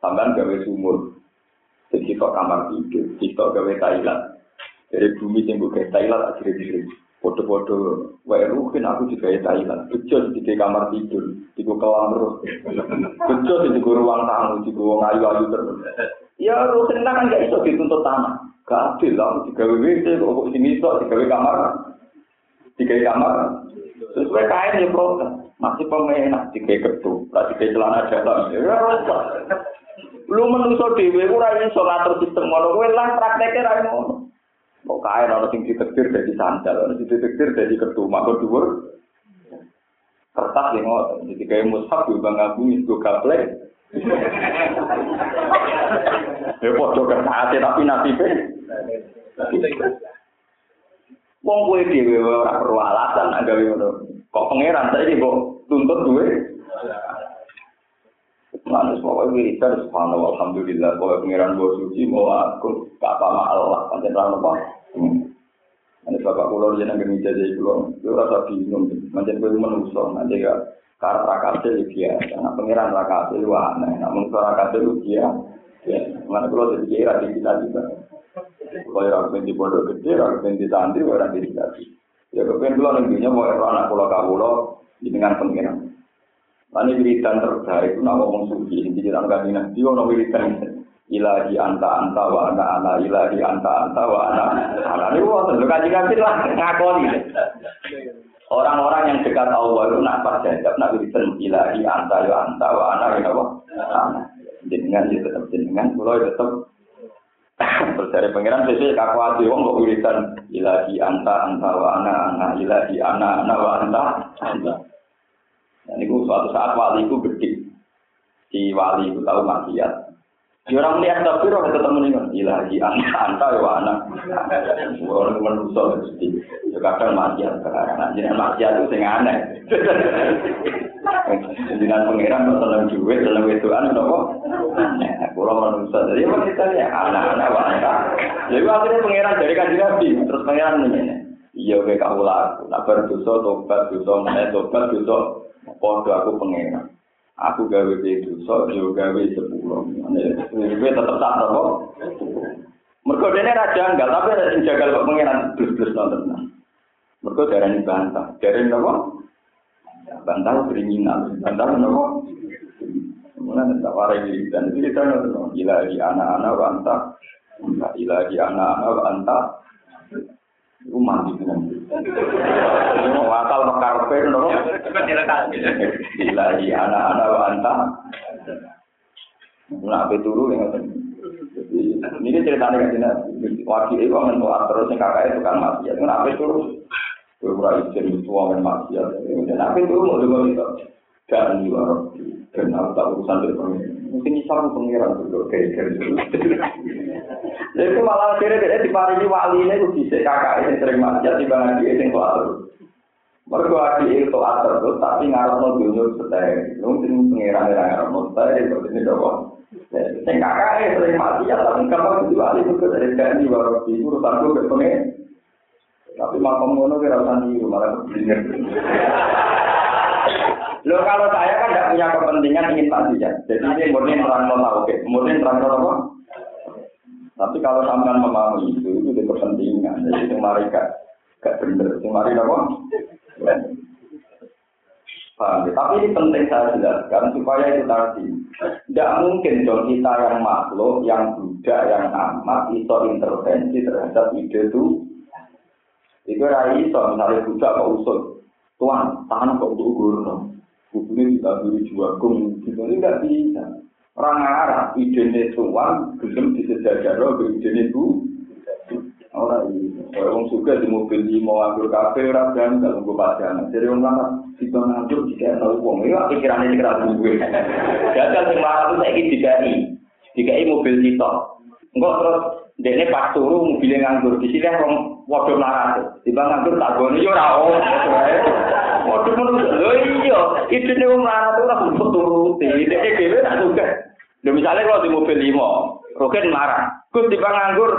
Speaker 1: Sampai gawe sumur. Jadi kok kamar tidur, kita gawe Thailand. Dari bumi yang gue Thailand akhirnya diri. Foto-foto, wae rukin aku juga ya Thailand. Bejo di kamar tidur, di kolam terus. Bejo di ruang tamu, di ruang ayu-ayu terus. Ya rukin kan gak iso dituntut tanah. Gak adil lah, digawe WC, kok sini iso, digawe kamar, digawe kamar. Sesuai kain ya protes, masih pemenak, digawe ketu, lah digawe celana dalam. Ya rusak. Lu menuso dewe, ora iso ngatur sistem ngono, kowe lah prakteknya ra ngono. Kok kain ana sing ditektir dadi sandal, ana sing ditektir dadi ketu, makro dhuwur. Kertas yang ngoten, jadi kayak mushaf juga ngabungi itu gaplek. Ya podo kertas tapi nasibnya Wong kowe dhewe ora perlu alasan nak gawe ngono. Kok pangeran saiki kok tuntut duwe? Manus mau wiridan subhanallah alhamdulillah bahwa pangeran bos suci mau aku gak apa Allah pancen ra apa. Ini bapak kulo jeneng gemi jadi kulo, yo rasa bingung, macam kowe karena rakate ya biasa, pangeran rakate lu aneh, nah mungkin rakate lu biasa, mana kulo jadi kira di kita juga. Kalau orang pengen di pondok gede, orang pengen di santri, orang di dikasih. Ya kepengen dulu nantinya mau anak pulau kabulo dengan pengiran. Lalu wiridan terbaik itu nama ngomong suci, jadi tangga dinas. Dia orang wiridan ilahi anta anta wa ana ana ilahi anta anta wa ana ana. Ini wah tentu kaji kaji lah ngakoni. Orang-orang yang dekat Allah itu nak jadab nak wiridan ilahi anta wa anta wa ana ya Allah. Jenengan ya tetap jenengan, pulau tetap Terus dari pangeran sesuai kakwati wong kok wiridan ilahi anta anta wa ana ana ilahi ana ana wa anta anta. Dan itu suatu saat wali itu gede. si wali itu tahu maksiat. Ya orang lihat tapi orang ketemu kan, ilahi anak anta ya anak. Orang manusia mesti. Ya kadang maksiat sekarang, nah jadi maksiat itu sing aneh. Jangan pangeran kok seneng duit, seneng wedoan nopo. Nah, kalau manusia jadi apa kita ya anak-anak wanita. Jadi akhirnya pangeran dari kaji nabi, terus pangeran ini. Iya kayak kamu laku, nak berdosa, tobat, dosa, mana tobat, dosa, podo aku pangeran. Aku gawe dosa, yo gawe sepuluh. Ini tetap tak kok. Mereka ini raja enggak, tapi ada yang jaga kok pangeran plus-plus nonton. Mereka darah ini bantah, darah ini apa? Bantah kriminal, bantah apa? Kemudian ada warai dan itu kita nonton. Gila di anak-anak bantah, gila di anak-anak bantah. Lu mandi dengan itu. Mau ngakal sama karpet. Ilahi, anak-anak bantah. Nggak apa turu ya, Jadi, ini ceritanya kan jenis. Wakil itu kan menolak terus, yang kakaknya itu kan mati. Itu nggak apa turu. Gue murah istri, itu kan mati. Nggak turu, mau dengar itu. Dan, ya Rabbi, kenapa tak urusan dari pemimpin. mungkin Islam pengiran dulu dari dari dulu. Jadi malah akhirnya dia diparingi wali ini itu bisa kakak yang sering mati di bangun di sini kuatur. Mereka lagi itu atur tuh tapi ngarap mau jujur setengah. Mungkin pengiran yang ngarap mau setengah itu seperti ini doang. Yang kakak yang sering mati ya tapi kapan itu wali itu dari sini di warung di urusan tuh berpengen. Tapi makam mono kira-kira di rumah lagi berpengen. Lo kalau saya kan tidak punya kepentingan ingin ya. Jadi ini murni terang mau oke? Murni mau apa? Tapi kalau sampean memahami itu, itu di kepentingan. Jadi itu mari gak gak bener. Itu mari apa? Paham ya? Tapi ini penting saya jelaskan supaya itu tadi. Tidak mungkin dong kita yang makhluk, yang budak, yang amat, itu intervensi terhadap ide itu. Itu rai iso, misalnya budak kok usul. Tuan, tangan kok ukur no. Kuburnya juga beri juagung, gitu ini tidak bisa. Orang Arab, ide tuan, gelem disejajar, ide itu. Orang ini, orang suka di mobil di mau anggur kafe, orang dan kalau gue pacaran. Jadi orang marah, si bang anggur jika nol uang, itu pikirannya pikiran gue. Gagal sing marah itu saya ini dikai, dikai mobil kita. Enggak terus, dia pas turu mobilnya nganggur, di sini orang waduh larang tiba nganggur tak goni yo ora waduh menu lho iya. Itu wong larang ora langsung turuti dia dia tak suka lho misalnya kalau di mobil limo roket larang gus tiba nganggur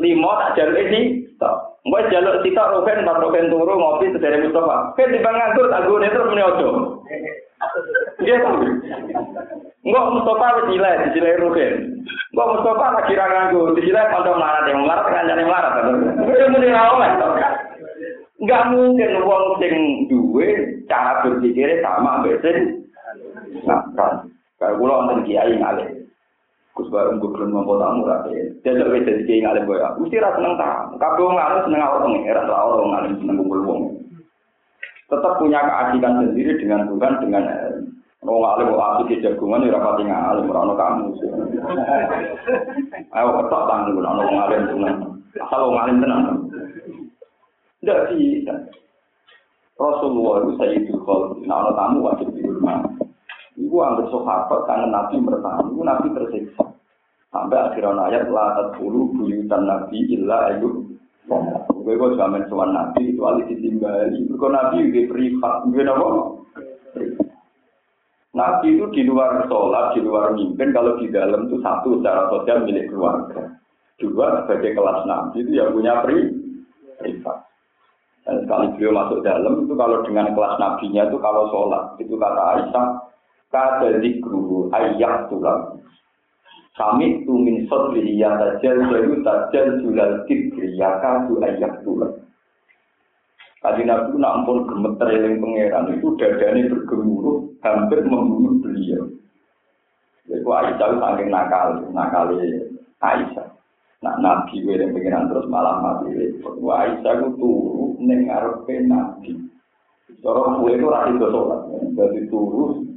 Speaker 1: limo tak jalur ini tak mau jalur kita roket empat roket turu ngopi sedere mustafa. Kan tiba nganggur tak goni terus menyodok Iya tuh. Enggak Mustafa dijilai, dijilai Ruben. Enggak Mustafa nggak kira ganggu, dijilai pondok marat yang marat dengan yang marat. Mungkin mungkin lama kan? Enggak mungkin wong sing duwe cara berpikir sama besin. Nah, kan. Kalau gue lawan tadi kiai ngalih. Gus Barung gue belum mau tamu lagi. wis jadi kiai ngalih gue ya. Gusti rasa seneng tamu. Kabeh ngalih seneng orang ngira, orang ngalih seneng gue Tetap punya keasikan sendiri dengan Tuhan dengan Orang ngalim mau asik di jagungan ya rapati ngalim orang kamu. Ayo ketok tangan gue orang ngalim tenang. Asal orang ngalim tenang. Tidak bisa. Rasulullah itu kalau nah tamu wajib rumah. Ibu ambil sahabat karena Nabi bertahan, itu Nabi tersiksa. Sampai akhirnya ayat la tadkhulu buyutan Nabi illa ayu. Gue kok jamin sowan Nabi itu alih ditimbali. Mergo Nabi juga privat, gue apa? Nabi itu di luar sholat, di luar mimpin, kalau di dalam itu satu secara sosial milik keluarga. Dua sebagai kelas Nabi itu yang punya pri privat. Dan sekali beliau masuk dalam itu kalau dengan kelas nabinya itu kalau sholat itu kata Aisyah kada zikru ayyak tulang. Kami tu min sodri ya tajal jayu tajal julal kibri ya kadu ayyak tulang. Tadi Nabi nak gemeter yang pangeran itu dadanya bergemuruh hampir membunuh beliau. Jadi Aisyah saking nakal, nakal Aisyah. Nak Nabi yang pangeran terus malah mati. Wah Aisyah itu turu nengarepe Nabi. Cara kue itu rasi sholat, jadi turu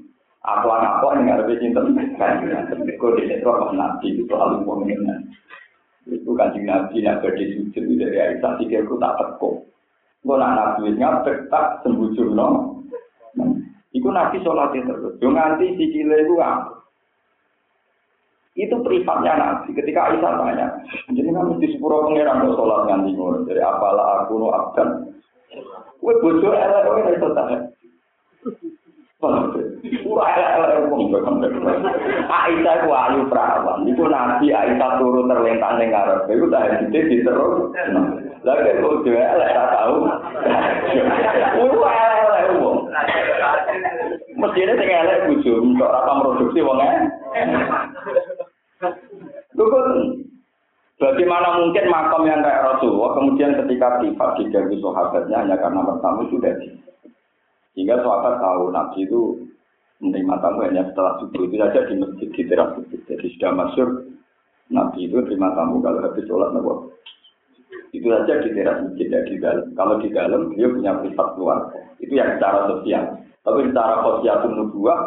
Speaker 1: Aku anak apa yang nggak cinta kan? Kau di roh nabi itu selalu mengenai. Itu kan nabi yang berdiri sujud dari Aisyah tak teko. Kau nak nabi ngapet tak sembujur no. Iku nabi sholat terus. Jo nganti sikile itu apa? Itu privatnya Nabi. Ketika Aisyah tanya, jadi kan mesti sepuro pengiran kok sholat nganti ngono. Jadi apalah aku nu abdan. Kue bojo elek kowe iso tahan. Ora elek-elek wong kok Aisyah ku ayu perawan. Iku Nabi Aisyah turu terlentang ning ngarep. Iku tak dite diterus. Lah kok bojo elek tak tahu. Ora elek-elek wong. Mestinya sing elek bojo kok ora produksi wong e. Bagaimana mungkin makam yang kayak Rasulullah kemudian ketika privat dijaga sahabatnya hanya karena pertama sudah di. Sehingga sahabat tahu Nabi itu menerima tamu hanya setelah subuh itu saja di masjid di teras masjid. Jadi sudah masuk Nabi itu terima tamu kalau habis sholat nabi. Itu saja di teras masjid ya di dalam. Kalau di dalam beliau punya privat keluarga. Itu yang secara sosial. Tapi secara sosial nubuah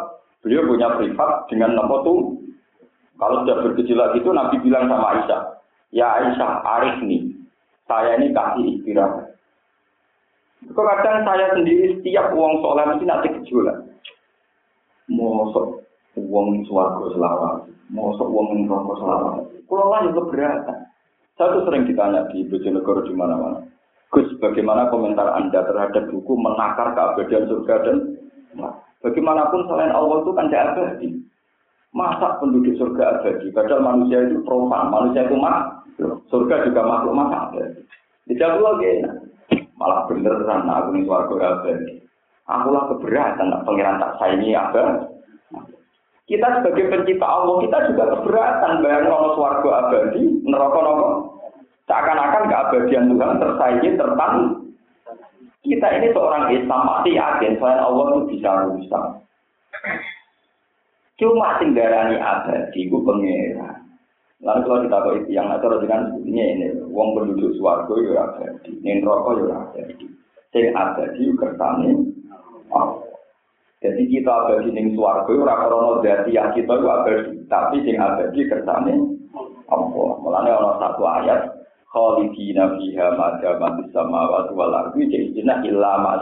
Speaker 1: beliau punya privat dengan nama tuh. Kalau sudah bergejolak itu Nabi bilang sama Aisyah, Ya Aisyah, Arif nih, saya ini kasih istirahat. Kadang saya sendiri setiap uang soleh mesti nanti gejolak. Mosok uang suarga selawat, mosok uang rokok selawat. Kalau lah itu keberatan. Saya tuh sering ditanya di Bojonegoro di mana-mana. Gus, bagaimana komentar Anda terhadap buku menakar keabadian surga dan nah, bagaimanapun selain Allah itu kan tidak abadi. Masa penduduk surga abadi? Padahal manusia itu profan, manusia itu mak, Surga juga makhluk masa ada. Tidak lagi malah beneran nah, aku nih suarga abadi. Aku lah keberatan nak pangeran tak saingi apa? Kita sebagai pencipta Allah kita juga keberatan bayang nono suarga abadi, neraka nono. Seakan-akan keabadian Tuhan tersaingi tertan. Kita ini seorang Islam pasti yakin selain Allah itu bisa rusak. Cuma tinggalani abadi itu pangeran. Lalu kalau kita tahu itu yang atur dengan ini ini, uang penduduk suwargo ya abadi, ini rokok ya abadi, sing abadi kersane Jadi kita abadi ning suwargo ora krono dadi yang kita itu abadi, tapi sing abadi kersane Allah. Mulane ana satu ayat. Khalidina fiha ma damat samawati wal ardi jadi illa ma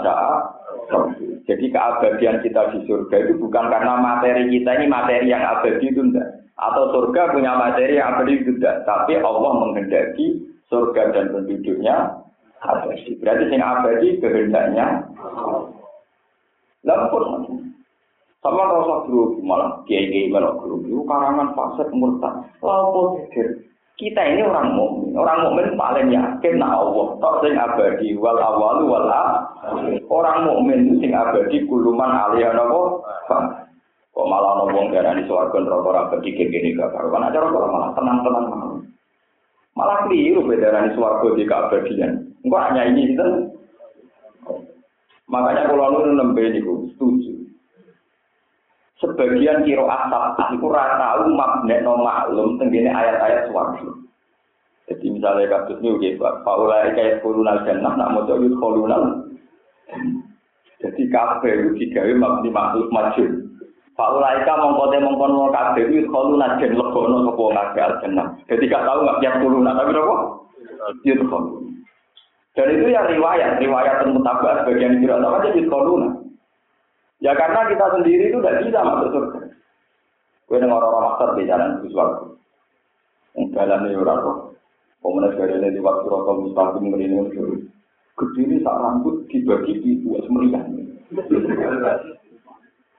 Speaker 1: Jadi keabadian kita di surga itu bukan karena materi kita ini materi yang abadi itu enggak. Atau surga punya materi yang abadi juga, tapi Allah menghendaki surga dan penduduknya abadi. Berarti yang abadi kehendaknya. Lampun sama rasa guru malah kiai kiai melok guru itu karangan fasik murtad. Lampun kita ini orang mukmin, orang mukmin paling yakin nah Allah tok sing abadi wal awalu wal Orang mukmin sing abadi kuluman aliyah napa? Kok malah ngomong darani swarga neraka ora abadi kene gak karo. Kan acara kok malah tenang-tenang malah. Malah keliru bedarani swarga di keabadian. Engko hanya ini itu. Makanya kalau lu nembe niku setuju. Sebagian kiro asap itu rata tahu makna maklum tenggine ayat-ayat swarga. Jadi misalnya kasus ini, oke, Pak, Paula kayak kolonal jannah, nak mau jadi kolonal. Jadi kafe itu digawe makhluk majul. Faulaika mongkote mongkon wong kabeh iki kalu najen lebono sapa kabeh aljanna. Jadi gak tahu nggak tiap puluh tapi apa? Itu Dan itu ya riwayat, riwayat mutabak sebagian kira apa jadi koluna. Ya karena kita sendiri itu tidak bisa masuk surga. Gue dengar orang master di jalan suaraku. Yang jalan ini orang kok. Pemenang dari di waktu rokok mustaqim ngerining dulu. Kediri sak rambut dibagi di dua semeriah.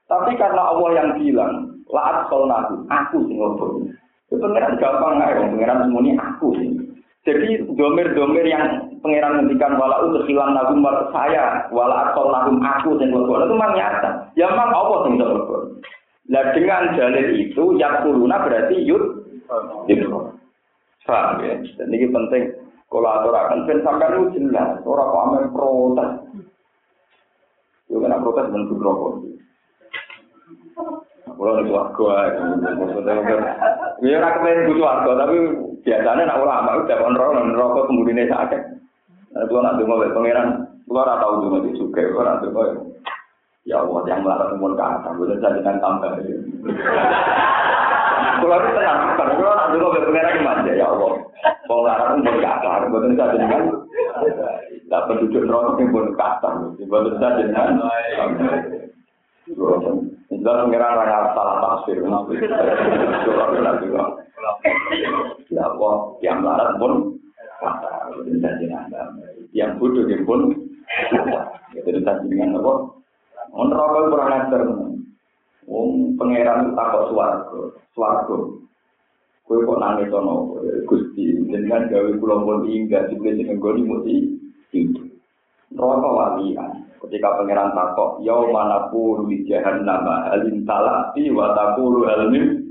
Speaker 1: Tapi karena Allah yang bilang, laat nabi, aku sing ngobrol. Itu pengiran gampang aja, pengiran semuanya aku sih. Jadi domir-domir yang pengiran ngendikan wala untuk hilang nagum saya, wala atau nagum aku sing ngobrol itu memang nyata. Ya memang Allah sing ngobrol. Nah dengan dalil itu yang kuluna berarti yud itu. Paham ya? Dan ini penting kalau aturakan ben itu jelas orang amen protes. Yo kena protes bentuk rokok. Kalau di warga, maksudnya ya orang kepengen tapi biasanya nak ulama udah kontrol dan rokok kemudian sakit. Nah, kalau nak dengar dari pangeran, kalau orang tahu juga di suka, kalau dengar ya. Allah yang melarang umur ke atas, boleh saja dengan tambah. Kalau itu tenang, kalau dengar pangeran gimana? Ya Allah, mau melarang umur ke atas, boleh dengan Nah, penduduk rokok yang pun ke atas, boleh saja Enggak ngira ra salah tafsir nabi. Ya Allah, yang larat pun yang bodoh dia pun jadi tadi dengan apa? Menerokok kurang ajar, um pangeran takut swarga, swarga. kue kok nangis tono, gusti, dengan gawe kula pun tinggal, sebelah sini gue dimuti, tinggi, rokok wali, Ketika pangeran takok, yau mana pun di jahan nama halim talati wa takulu halim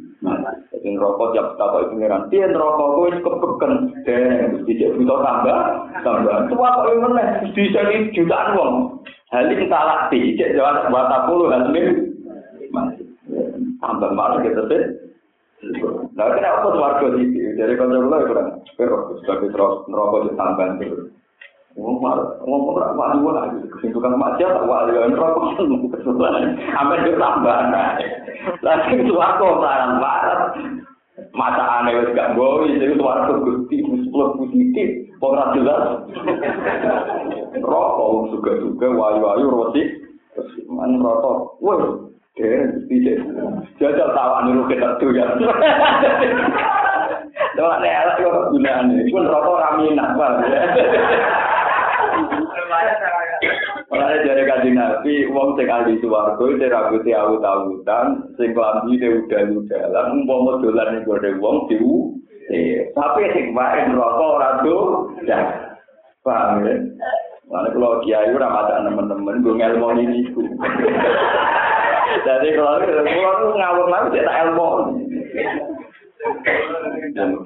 Speaker 1: Jadi rokok tiap takok pangeran, dia rokok kue kepeken, dan tidak butuh tambah, tambah. Tua kok yang mana? Bisa di jutaan wong. Halim talati, cek jawab wa takulu halim Tambah malah gitu sih. Nah, kenapa warga di Dari kantor kula ya kurang. Sebagai terus neraka ditambah terus. ngomong wali wali kesibukan macet wali wali rokok nunggu kesulitan apa itu tambahan Lah itu aku saran barat mata aneh wes gak boleh jadi itu waktu gusti sepuluh positif pokoknya jelas rokok suka suka wayu-wayu roti man rokok wes Oke, tidak. Jajal tawa nih, lu kita tuh ya. Tuh, ada yang ada yang gunaan nih. Cuman rokok ramina, Pak. Malah jare kanjeng Nabi wong sing ahli suwarga sing rambuté awut-awutan, sing klambine udan-udan, umpama dolan ning gone wong diu. Eh, Tapi sing wae neraka ora do. Paham ya? Mana kalau kiai udah mata teman-teman gue ngelmon ini. Jadi kalau gue tuh ngawur tak cerita elmon.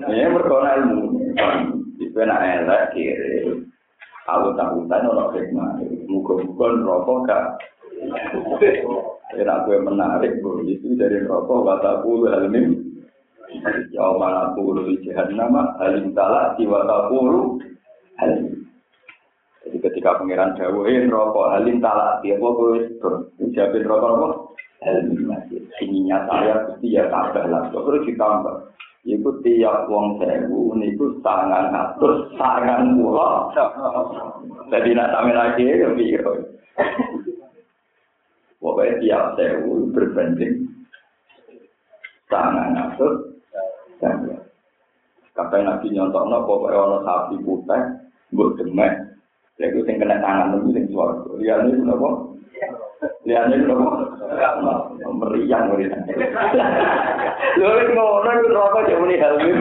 Speaker 1: Ini ilmu. Ini enak enak kiri. kalau tak utang ora hikmah muga-muga neraka gak Enak gue menarik bro, itu dari rokok kata puluh halim. Ya malah puluh jihad nama halim salah di kata halim. Jadi ketika pangeran dawuhin eh, rokok halim salah dia gue gue terjadi rokok rokok halim masih. Ininya saya pasti ya tambah lah, terus ditambah. Iku tiap wong sewu, niku tangan atur, tangan pulau. Jadi nak sampai lagi ya biro. Pokoknya tiap sewu berbanding tangan atur. Kapan nabi nyontok no, pokoknya orang sapi putih, buat demek. Jadi sing kena tangan itu sing suara. Lihat ini kenapa? Lihat ini kenapa? Meriang meriang. Lalu ngono itu rokok cuma nih helmin.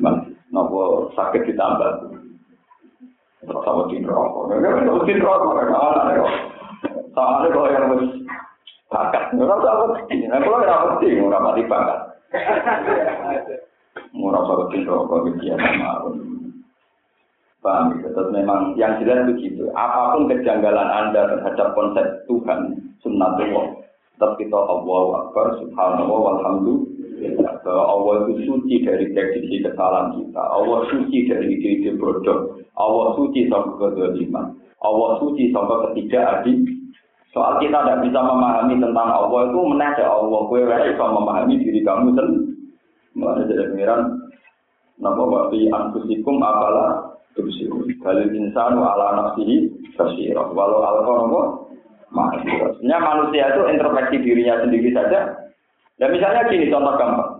Speaker 1: Mas, nopo sakit ditambah. Terus sama tin rokok. Kalau tin rokok, kalau soalnya kalau yang harus bakat, tahu apa sih. Nah, kalau yang apa sih, nggak mati bakat. Murah sama tin rokok, gitu ya, sama. Paham ya? Memang yang jelas begitu. Apa pun kejanggalan Anda terhadap konsep Tuhan, sunnatullah, tetap kita Allah Akbar, Subhanallah, Walhamdulillah. Bahwa Allah itu suci dari prediksi kesalahan kita. Allah suci dari ide-ide bodoh. Allah suci sampai kedoliman. Allah suci sampai ketidakadik. Soal kita tidak bisa memahami tentang Allah itu menajak Allah. Kue bisa memahami diri kamu sendiri. Mulai dari pengiran. Nama wabi anfusikum apalah tubsirun. Balil insanu ala nafsihi basirah. Walau Maksudnya manusia itu introspeksi dirinya sendiri saja. Dan misalnya gini contoh gampang.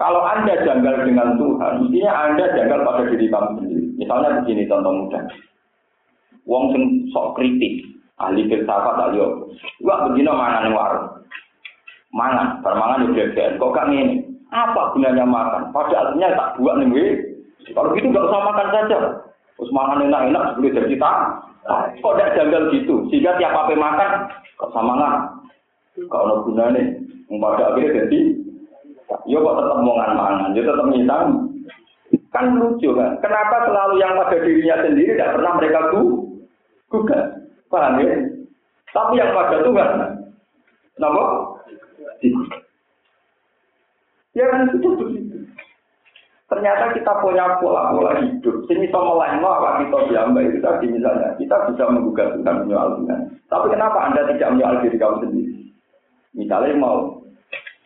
Speaker 1: Kalau Anda janggal dengan Tuhan, mestinya Anda janggal pada diri kamu sendiri. Misalnya begini contoh mudah. Wong sing sok kritik, ahli filsafat ahli Gua begini mangan ning warung. Mangan, permangan udah Kok kan ini? Apa gunanya makan? Pada artinya tak buat nih Kalau gitu nggak usah makan saja. Terus enak-enak boleh jadi tak. Kok tidak janggal gitu? Sehingga tiap apa makan, kok sama nggak? Kalau ada nih, pada akhirnya jadi, ya kok tetap mau mangan, ya tetap nyitang. Kan lucu kan? Kenapa selalu yang pada dirinya sendiri tidak pernah mereka gugat? Paham ya? Tapi yang pada Tuhan, kenapa? Ya kan sudah begitu. Ternyata kita punya pola-pola hidup. Sini sama lain apa kita diambil itu tadi misalnya. Kita bisa menggugat Tuhan menyoal Tuhan. Tapi kenapa Anda tidak menyoal diri kamu sendiri? Misalnya mau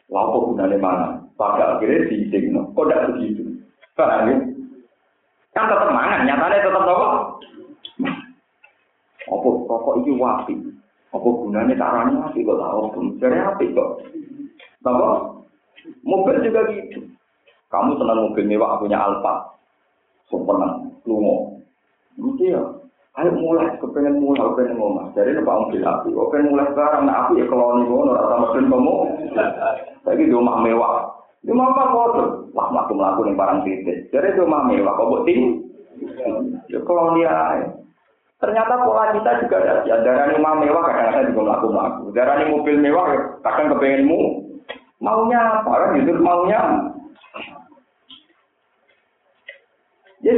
Speaker 1: lapo gunanya mana? Pada akhirnya diizinkan. Kok tidak begitu? Paham ya? Kan tetap mangan. Nyatanya tetap apa? Apa pokok itu wapi? Apa gunanya caranya wapi kok tahu? Jadi api kok? Apa? Mobil juga gitu. Kamu senang mobil mewah punya Alfa. Sumpah, lungo. Mesti ya. Ayo mulai, kepengen mulai, kepengen ngomong. Jadi Pak Mobil api. Kepengen mulai sekarang, nah api ya kalau nih ngono, rasa mesin kamu. Lagi di rumah mewah. Di rumah apa kotor? Wah, melaku melaku nih barang titik. Jadi di rumah mewah, kok bukti? Ya kalau dia. Ternyata pola kita juga ada. Ya, darah rumah mewah kadang-kadang juga melaku melaku. Darah mobil mewah, kadang kepengenmu. Maunya apa? Kan justru maunya. Ya,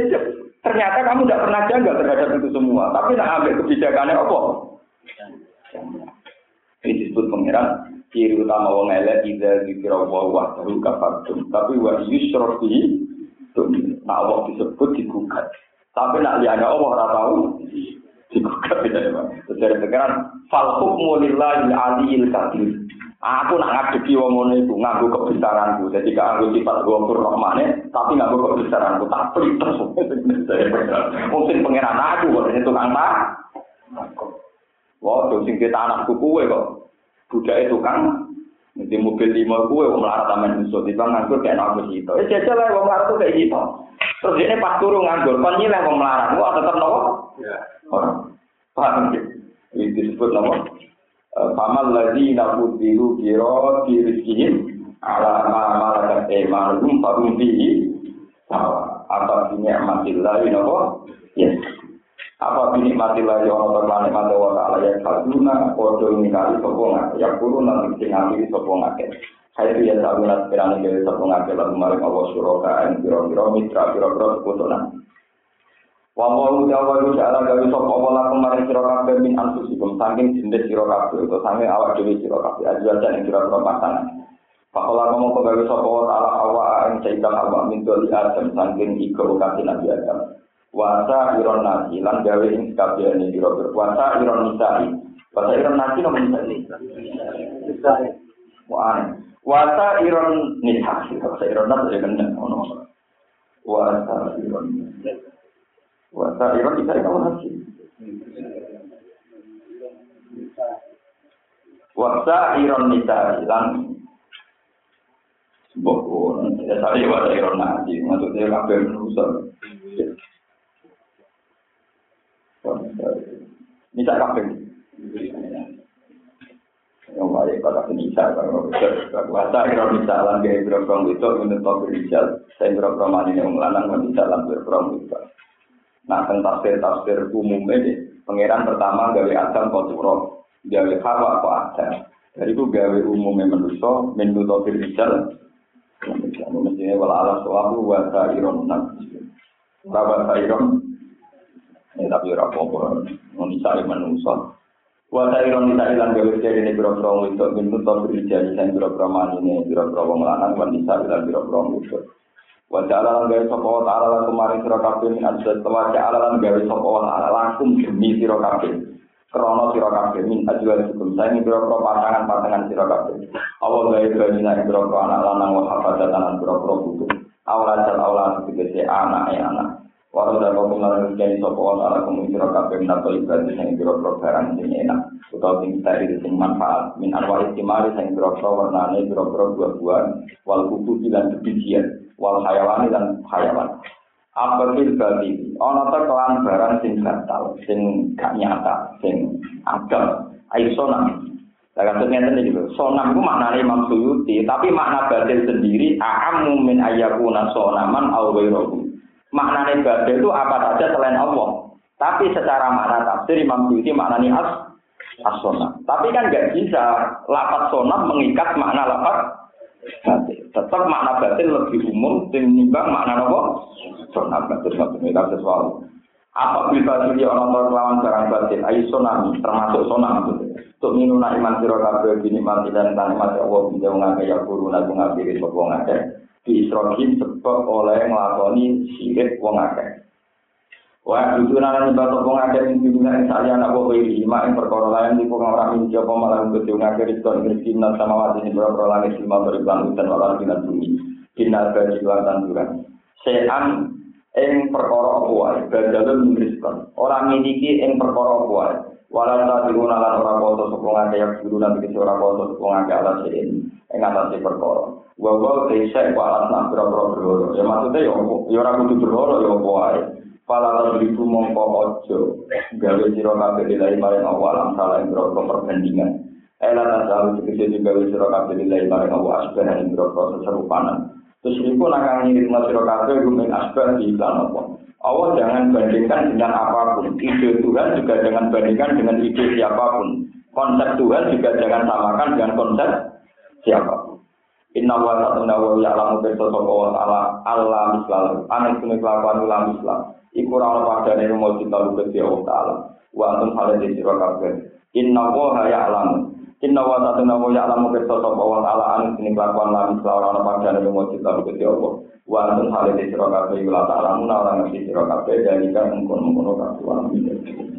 Speaker 1: Ternyata kamu tidak pernah jaga terhadap itu semua. Tapi nak ambil kebijakannya apa? Ini disebut pengiran ciri utama wong elek tidak dikira wa wahdahu kafartum. Tapi wa yusrof bihi Nah Allah disebut digugat. Tapi nak lihat Allah ora tahu digugat tidak ya Terus dari pengiran fal hukmu lillahi aliyil kadir. Aku nak ngadepi wong ngono iku nganggo kebesaranku. Jadi gak nganggo sifat ghafur rahmane, tapi nganggo kebesaranku. Tak plites. Mungkin pangeran aku kok itu tukang tak. Wah, sing kita anakku kuwe kok. Budake tukang Nanti mobil lima kue, wong melarat taman musuh, tiba nganggur kayak aku itu. Eh jajal lah, wong melarat tuh kayak gitu. Terus ini pas turun nganggur, kan nyilah wong melarat, wah tetap nopo. Orang, paham gitu. Ini disebut nopo. Paman lagi nak biru biru biru kirim ala mama dan emang rum baru apa bini mati lagi nopo ya. Apa bini mati lagi orang berlari mata warna layak kaguna kodo ini kali sopongan yang kuru nanti tinggal di sopongan ya saya tuh ya tahu nanti kerana jadi sopongan kalau kemarin mau suruh kain mitra biru biru kebutuhan Wa mau jawa lu jala gawe sapa wala kemarin sira kabeh min anfusikum saking jenis sira kabeh utawa saking awak dhewe sira kabeh aja jan sira kabeh pasangan. Pakola ngomong kegawe sapa wa taala awak ing caitan awak min doli adam saking iko kati nabi adam. Wasa iron nasi lan gawe ing kabehane sira kabeh. Wasa iron nisai. Wasa iron nasi nopo nisai? Nisai. Wah, wasa iron nisai. Wasa iron nasi ya kan ono. Wasa iron. Wasa iron bisa kamu haji. Wasa iron nisa hilang. Bokon, ya tadi wasa iron haji, maksudnya kabel rusak. Nisa kabel. Yang baik pada penisa, kalau wasa iron nisa lan gaya berapa itu menurut Pak Rizal, saya berapa mani yang melanang menisa lan berapa itu. Nah, tentang tafsir-tafsir umum ini, pangeran pertama gawe Adam koturo, gawe Hawa kok Adam. Dari itu gawe umumnya manusia, menu tafsir rijal. Mestinya wala alam suatu wa sa'iron nabi. Wa sa'iron, ini tapi apa-apa, menisari manusia. Wa sa'iron nisa ilan gawe jadi ini biro-biro itu, menu tafsir rijal, yang biro-biro mani ini, biro-biro wong lanang, wa nisa ilan biro-biro itu. Wa ja'ala lan gawe sapa wa ta'ala lan kemarin sira kabeh min ajal wa ja'ala lan gawe sapa wa ta'ala lakum demi sira kabeh. Krana sira kabeh min ajal hukum saing pira pira pasangan-pasangan sira kabeh. Allah gawe lan pira pira anak lanang wa hafadzatan lan pira pira putu. Awal jal awal tegese anak e anak. Walau dan kau mengalami jadi sapa wa ta'ala kamu sira kabeh min atau ibadah sing pira pira barang sing enak. Utawa sing steril sing manfaat min anwar istimari sing pira pira warnane pira pira buah-buahan wal kutu lan bijian. Wal hayawani dan hayawan. Apa fil bali? Ana ta kelan barang sing batal, sing gak nyata, sing agam. Ayo sonam. Lah kan ngeten iki lho. Sonam ku maknane Imam Suyuti, tapi makna batil sendiri a'ammu min ayyakuna sonaman aw ghairuhu. Maknane batil itu apa saja selain Allah. Tapi secara makna tafsir Imam Suyuti maknanya as as Tapi kan nggak bisa lapat sonam mengikat makna lapat batil. Tetap makna batin lebih umum timbang makna apa? Sonam batin satu mereka sesuatu. Apa bisa jadi orang tua lawan barang batin? Ayo sonam termasuk sonam itu. Untuk minuna iman siro kabel bini mati dan tani mati Allah bisa mengakai ya guru nabi ngabiri wong akeh. Di sebab oleh ngelakoni sirik wong akeh. Wah, itu nana nyebab toko ngake ing dunia ing saya anak bawa ini, mak ing perkara lain di pokok orang ini jawab malah untuk tiung ngake rizko ing rizki minat sama wati ini berapa langit lima beriban hutan walau dengan bumi, kinal gaji luar tanduran. Sean ing perkara kuai, badalun rizkon. Orang miliki ing perkara kuai, Walau tak diuna lan ora koto sapa ngake yang guru nanti kese ora koto sapa ngake alat sing ing atas perkara. Wa wa desa ku alat nak pro pro Ya maksudnya ya ya ora kudu berloro ya wae. Pala la beriku mongko ojo gawe sira kabeh dilai maring awalam salah ing perbandingan. Ela ta salu sekece wis sira kabeh dilai maring awa asbah ing proses serupanan. Terus niku nak kang ngirim sira kabeh gumen asbah di iklan apa. Allah jangan bandingkan dengan apa pun. Ide Tuhan juga jangan bandingkan dengan ide siapa pun. Konsep Tuhan juga jangan samakan dengan konsep siapa pun. Inna wa ta'ala wa ya'lamu bi sosok ala Allah mislah. Anak sune kelakuan ulah mislah. Iku ora ana padane rumah kita lu Gusti Allah taala. Wa antum hale di sira kabeh. Inna wa ya'lamu. Inna wa ta'ala wa ya'lamu bi sosok wa ala anak sune kelakuan ulah mislah ora ana padane rumah kita lu Gusti Allah. wa antum hale di sira kabeh ila ta'lamu ora ngerti sira kabeh dalika mungkon-mungkon kabeh